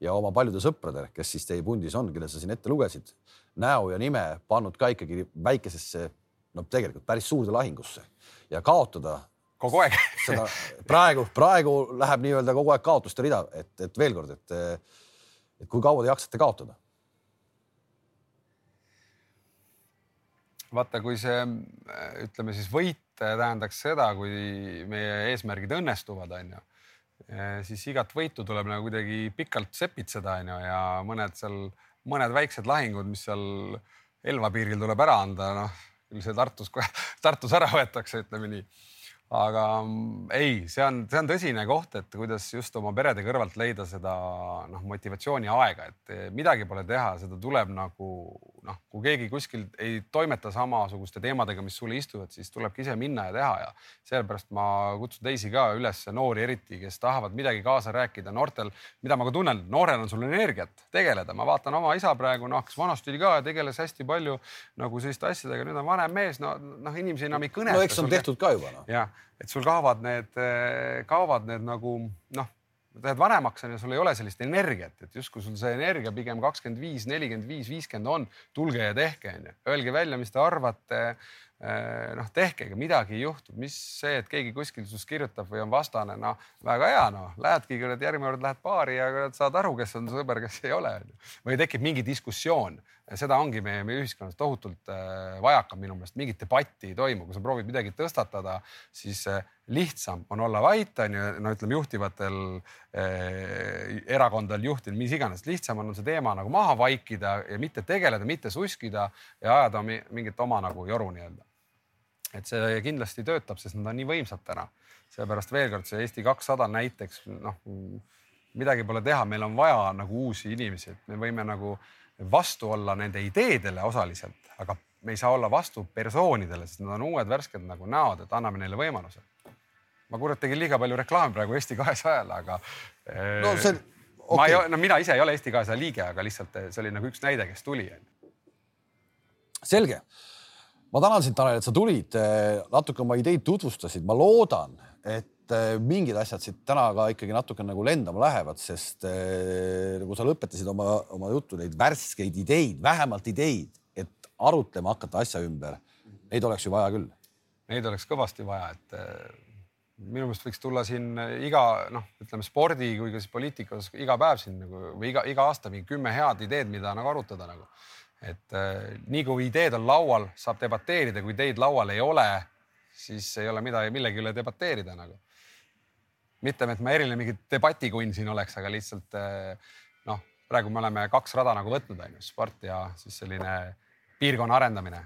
ja oma paljude sõprade, kes siis teie pundis on, kelle sa siin ette lugesid, näo ja nime pannud ka ikkagi väikesesse, no tegelikult päris suurde lahingusse ja kaotada. kogu aeg [LAUGHS] seda praegu, praegu läheb nii-öelda kogu aeg kaotuste rida, et, et veel kord, et, et kui kaua te jaksate kaotada? vaata, kui see ütleme siis võit tähendaks seda, kui meie eesmärgid õnnestuvad, onju, siis igat võitu tuleb nagu kuidagi pikalt sepitseda, onju ja mõned seal, mõned väiksed lahingud, mis seal Elva piiril tuleb ära anda, noh küll see Tartus, Tartus ära võetakse, ütleme nii. aga mm, ei, see on, see on tõsine koht, et kuidas just oma perede kõrvalt leida seda noh, motivatsiooni aega, et midagi pole teha, seda tuleb nagu noh, kui keegi kuskil ei toimeta samasuguste teemadega, mis sulle istuvad, siis tulebki ise minna ja teha ja sellepärast ma kutsun teisi ka üles, noori eriti, kes tahavad midagi kaasa rääkida, noortel, mida ma ka tunnen, noorel on sul energiat tegeleda, ma vaatan oma isa praegu, noh, kes vanasti oli ka tegeles hästi palju nagu selliste asjadega, nüüd on vanem mees, no noh, inimesi enam ei kõneta. no eks on tehtud ka juba noh. jah, et sul kaovad need, kaovad need nagu noh lähed vanemaks on ja sul ei ole sellist energiat, et justkui sul see energia pigem kakskümmend viis, nelikümmend viis, viiskümmend on, tulge ja tehke, onju. Öelge välja, mis te arvate. Eh, noh, tehke, ega midagi ei juhtu, mis see, et keegi kuskil sinust kirjutab või on vastane, noh väga hea, noh lähedki kuradi järgmine kord lähed baari ja kuradi saad aru, kes on sõber, kes ei ole. või tekib mingi diskussioon seda ongi meie, meie ühiskonnas tohutult äh, vajaka minu meelest, mingit debatti ei toimu, kui sa proovid midagi tõstatada, siis äh, lihtsam on olla vait, on ju, no ütleme juhtivatel eh, erakondadel juhtidel, mis iganes, lihtsam on see teema nagu maha vaikida ja mitte tegeleda, mitte suskida ja ajada mingit oma nagu joru nii-öelda. et see kindlasti töötab, sest nad on nii võimsad täna. seepärast veel kord see Eesti kakssada näiteks noh, midagi pole teha, meil on vaja nagu uusi inimesi, et me võime nagu vastu olla nende ideedele osaliselt, aga me ei saa olla vastu persoonidele, sest nad on uued värsked nagu näod, et anname neile võimaluse. ma kurat tegin liiga palju reklaami praegu Eesti kahesajale, aga. no see okay.. ma ei, no mina ise ei ole Eesti kahesaja liige, aga lihtsalt see oli nagu üks näide, kes tuli. selge. ma tänan sind, Tanel, et sa tulid, natuke oma ideid tutvustasid, ma loodan, et mingid asjad siit täna ka ikkagi natuke nagu lendama lähevad, sest äh, nagu sa lõpetasid oma, oma juttu, neid värskeid ideid, vähemalt ideid, et arutlema hakata asja ümber. Neid oleks ju vaja küll. Neid oleks kõvasti vaja, et äh, minu meelest võiks tulla siin iga noh, ütleme spordi kui ka siis poliitikas iga päev siin nagu või iga, iga aasta mingi kümme head ideed, mida nagu arutada nagu. et äh, nii kui ideed on laual, saab debateerida, kui ideid laual ei ole, siis ei ole midagi millegi üle debateerida nagu mitte, et ma eriline mingi debatikunn siin oleks, aga lihtsalt eh, noh, praegu me oleme kaks rada nagu võtnud, on ju, sport ja siis selline piirkonna arendamine.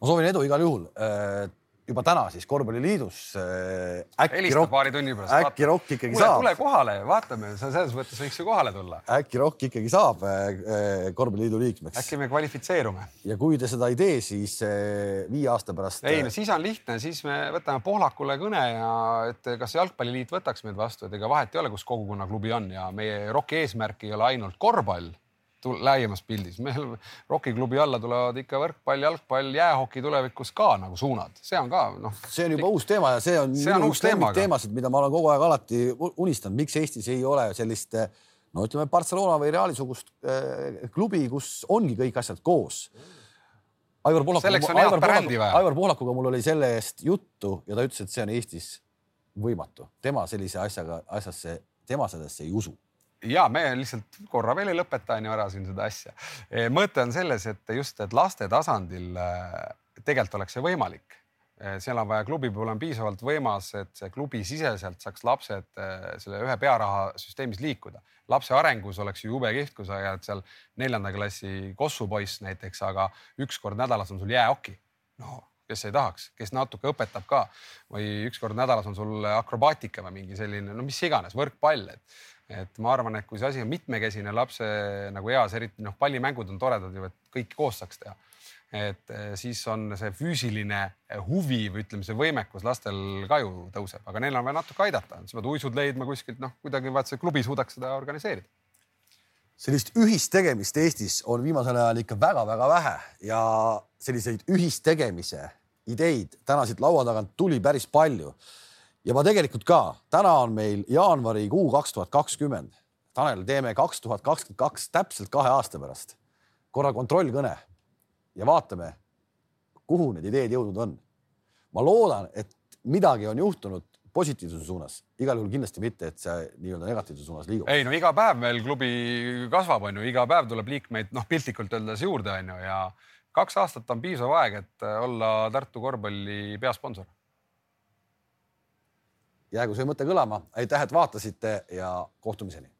ma soovin edu igal juhul äh, juba täna siis korvpalliliidus äh,. tunni pärast. äkki Rock ikkagi Kuule, saab. tule kohale, vaatame, sa selles mõttes võiks ju kohale tulla. äkki Rock ikkagi saab äh, äh, korvpalliliidu liikmeks. äkki me kvalifitseerume. ja kui te seda ei tee, siis viie aasta pärast. ei no siis on lihtne, siis me võtame Pohlakule kõne ja et kas jalgpalliliit võtaks meid vastu, et ega vahet ei ole, kus kogukonnaklubi on ja meie Rocki eesmärk ei ole ainult korvpall laiemas pildis. meil Rocki klubi alla tulevad ikka võrkpall, jalgpall, jäähoki tulevikus ka nagu suunad, see on ka noh. see on juba uus teema ja see on, see on üks teemasid, mida ma olen kogu aeg alati unistanud, miks Eestis ei ole sellist no ütleme, Barcelona või Reali sugust äh, klubi, kus ongi kõik asjad koos. Aivar Pohlakuga, Aivar Pohlakuga, Aivar Pohlakuga mul oli selle eest juttu ja ta ütles, et see on Eestis võimatu, tema sellise asjaga, asjasse, tema sellesse ei usu ja me lihtsalt korra veel ei lõpeta, on ju ära siin seda asja. E, mõte on selles, et just, et laste tasandil e, tegelikult oleks see võimalik. E, seal on vaja, klubi puhul on piisavalt võimas, et see klubi siseselt saaks lapsed selle ühe pearaha süsteemis liikuda. lapse arengus oleks ju jube kihvt, kui sa jääd seal neljanda klassi kossupoiss näiteks, aga üks kord nädalas on sul jäähoki. no kes ei tahaks, kes natuke õpetab ka või üks kord nädalas on sul akrobaatika või mingi selline, no mis iganes, võrkpall, et et ma arvan, et kui see asi on mitmekesine lapse nagu eas, eriti noh, pallimängud on toredad ju, et kõiki koos saaks teha. et eh, siis on see füüsiline huvi või ütleme, see võimekus lastel ka ju tõuseb, aga neil on vaja natuke aidata, sa pead uisud leidma kuskilt, noh, kuidagi vaat see klubi suudaks seda organiseerida. Sellist ühistegemist Eestis on viimasel ajal ikka väga-väga vähe ja selliseid ühistegemise ideid täna siit laua tagant tuli päris palju ja ma tegelikult ka, täna on meil jaanuarikuu kaks tuhat kakskümmend. Tanel, teeme kaks tuhat kakskümmend kaks täpselt kahe aasta pärast. Korra kontrollkõne. Ja vaatame, kuhu need ideed jõudnud on. ma loodan, et midagi on juhtunud positiivsuse suunas, igal juhul kindlasti mitte, et see nii-öelda negatiivsuse suunas liigub. ei no iga päev meil klubi kasvab, on ju, iga päev tuleb liikmeid noh, piltlikult öeldes juurde, on ju, ja kaks aastat on piisav aeg, et olla Tartu korvpalli peasponsor jäägu see mõte kõlama, aitäh, et vaatasite ja kohtumiseni.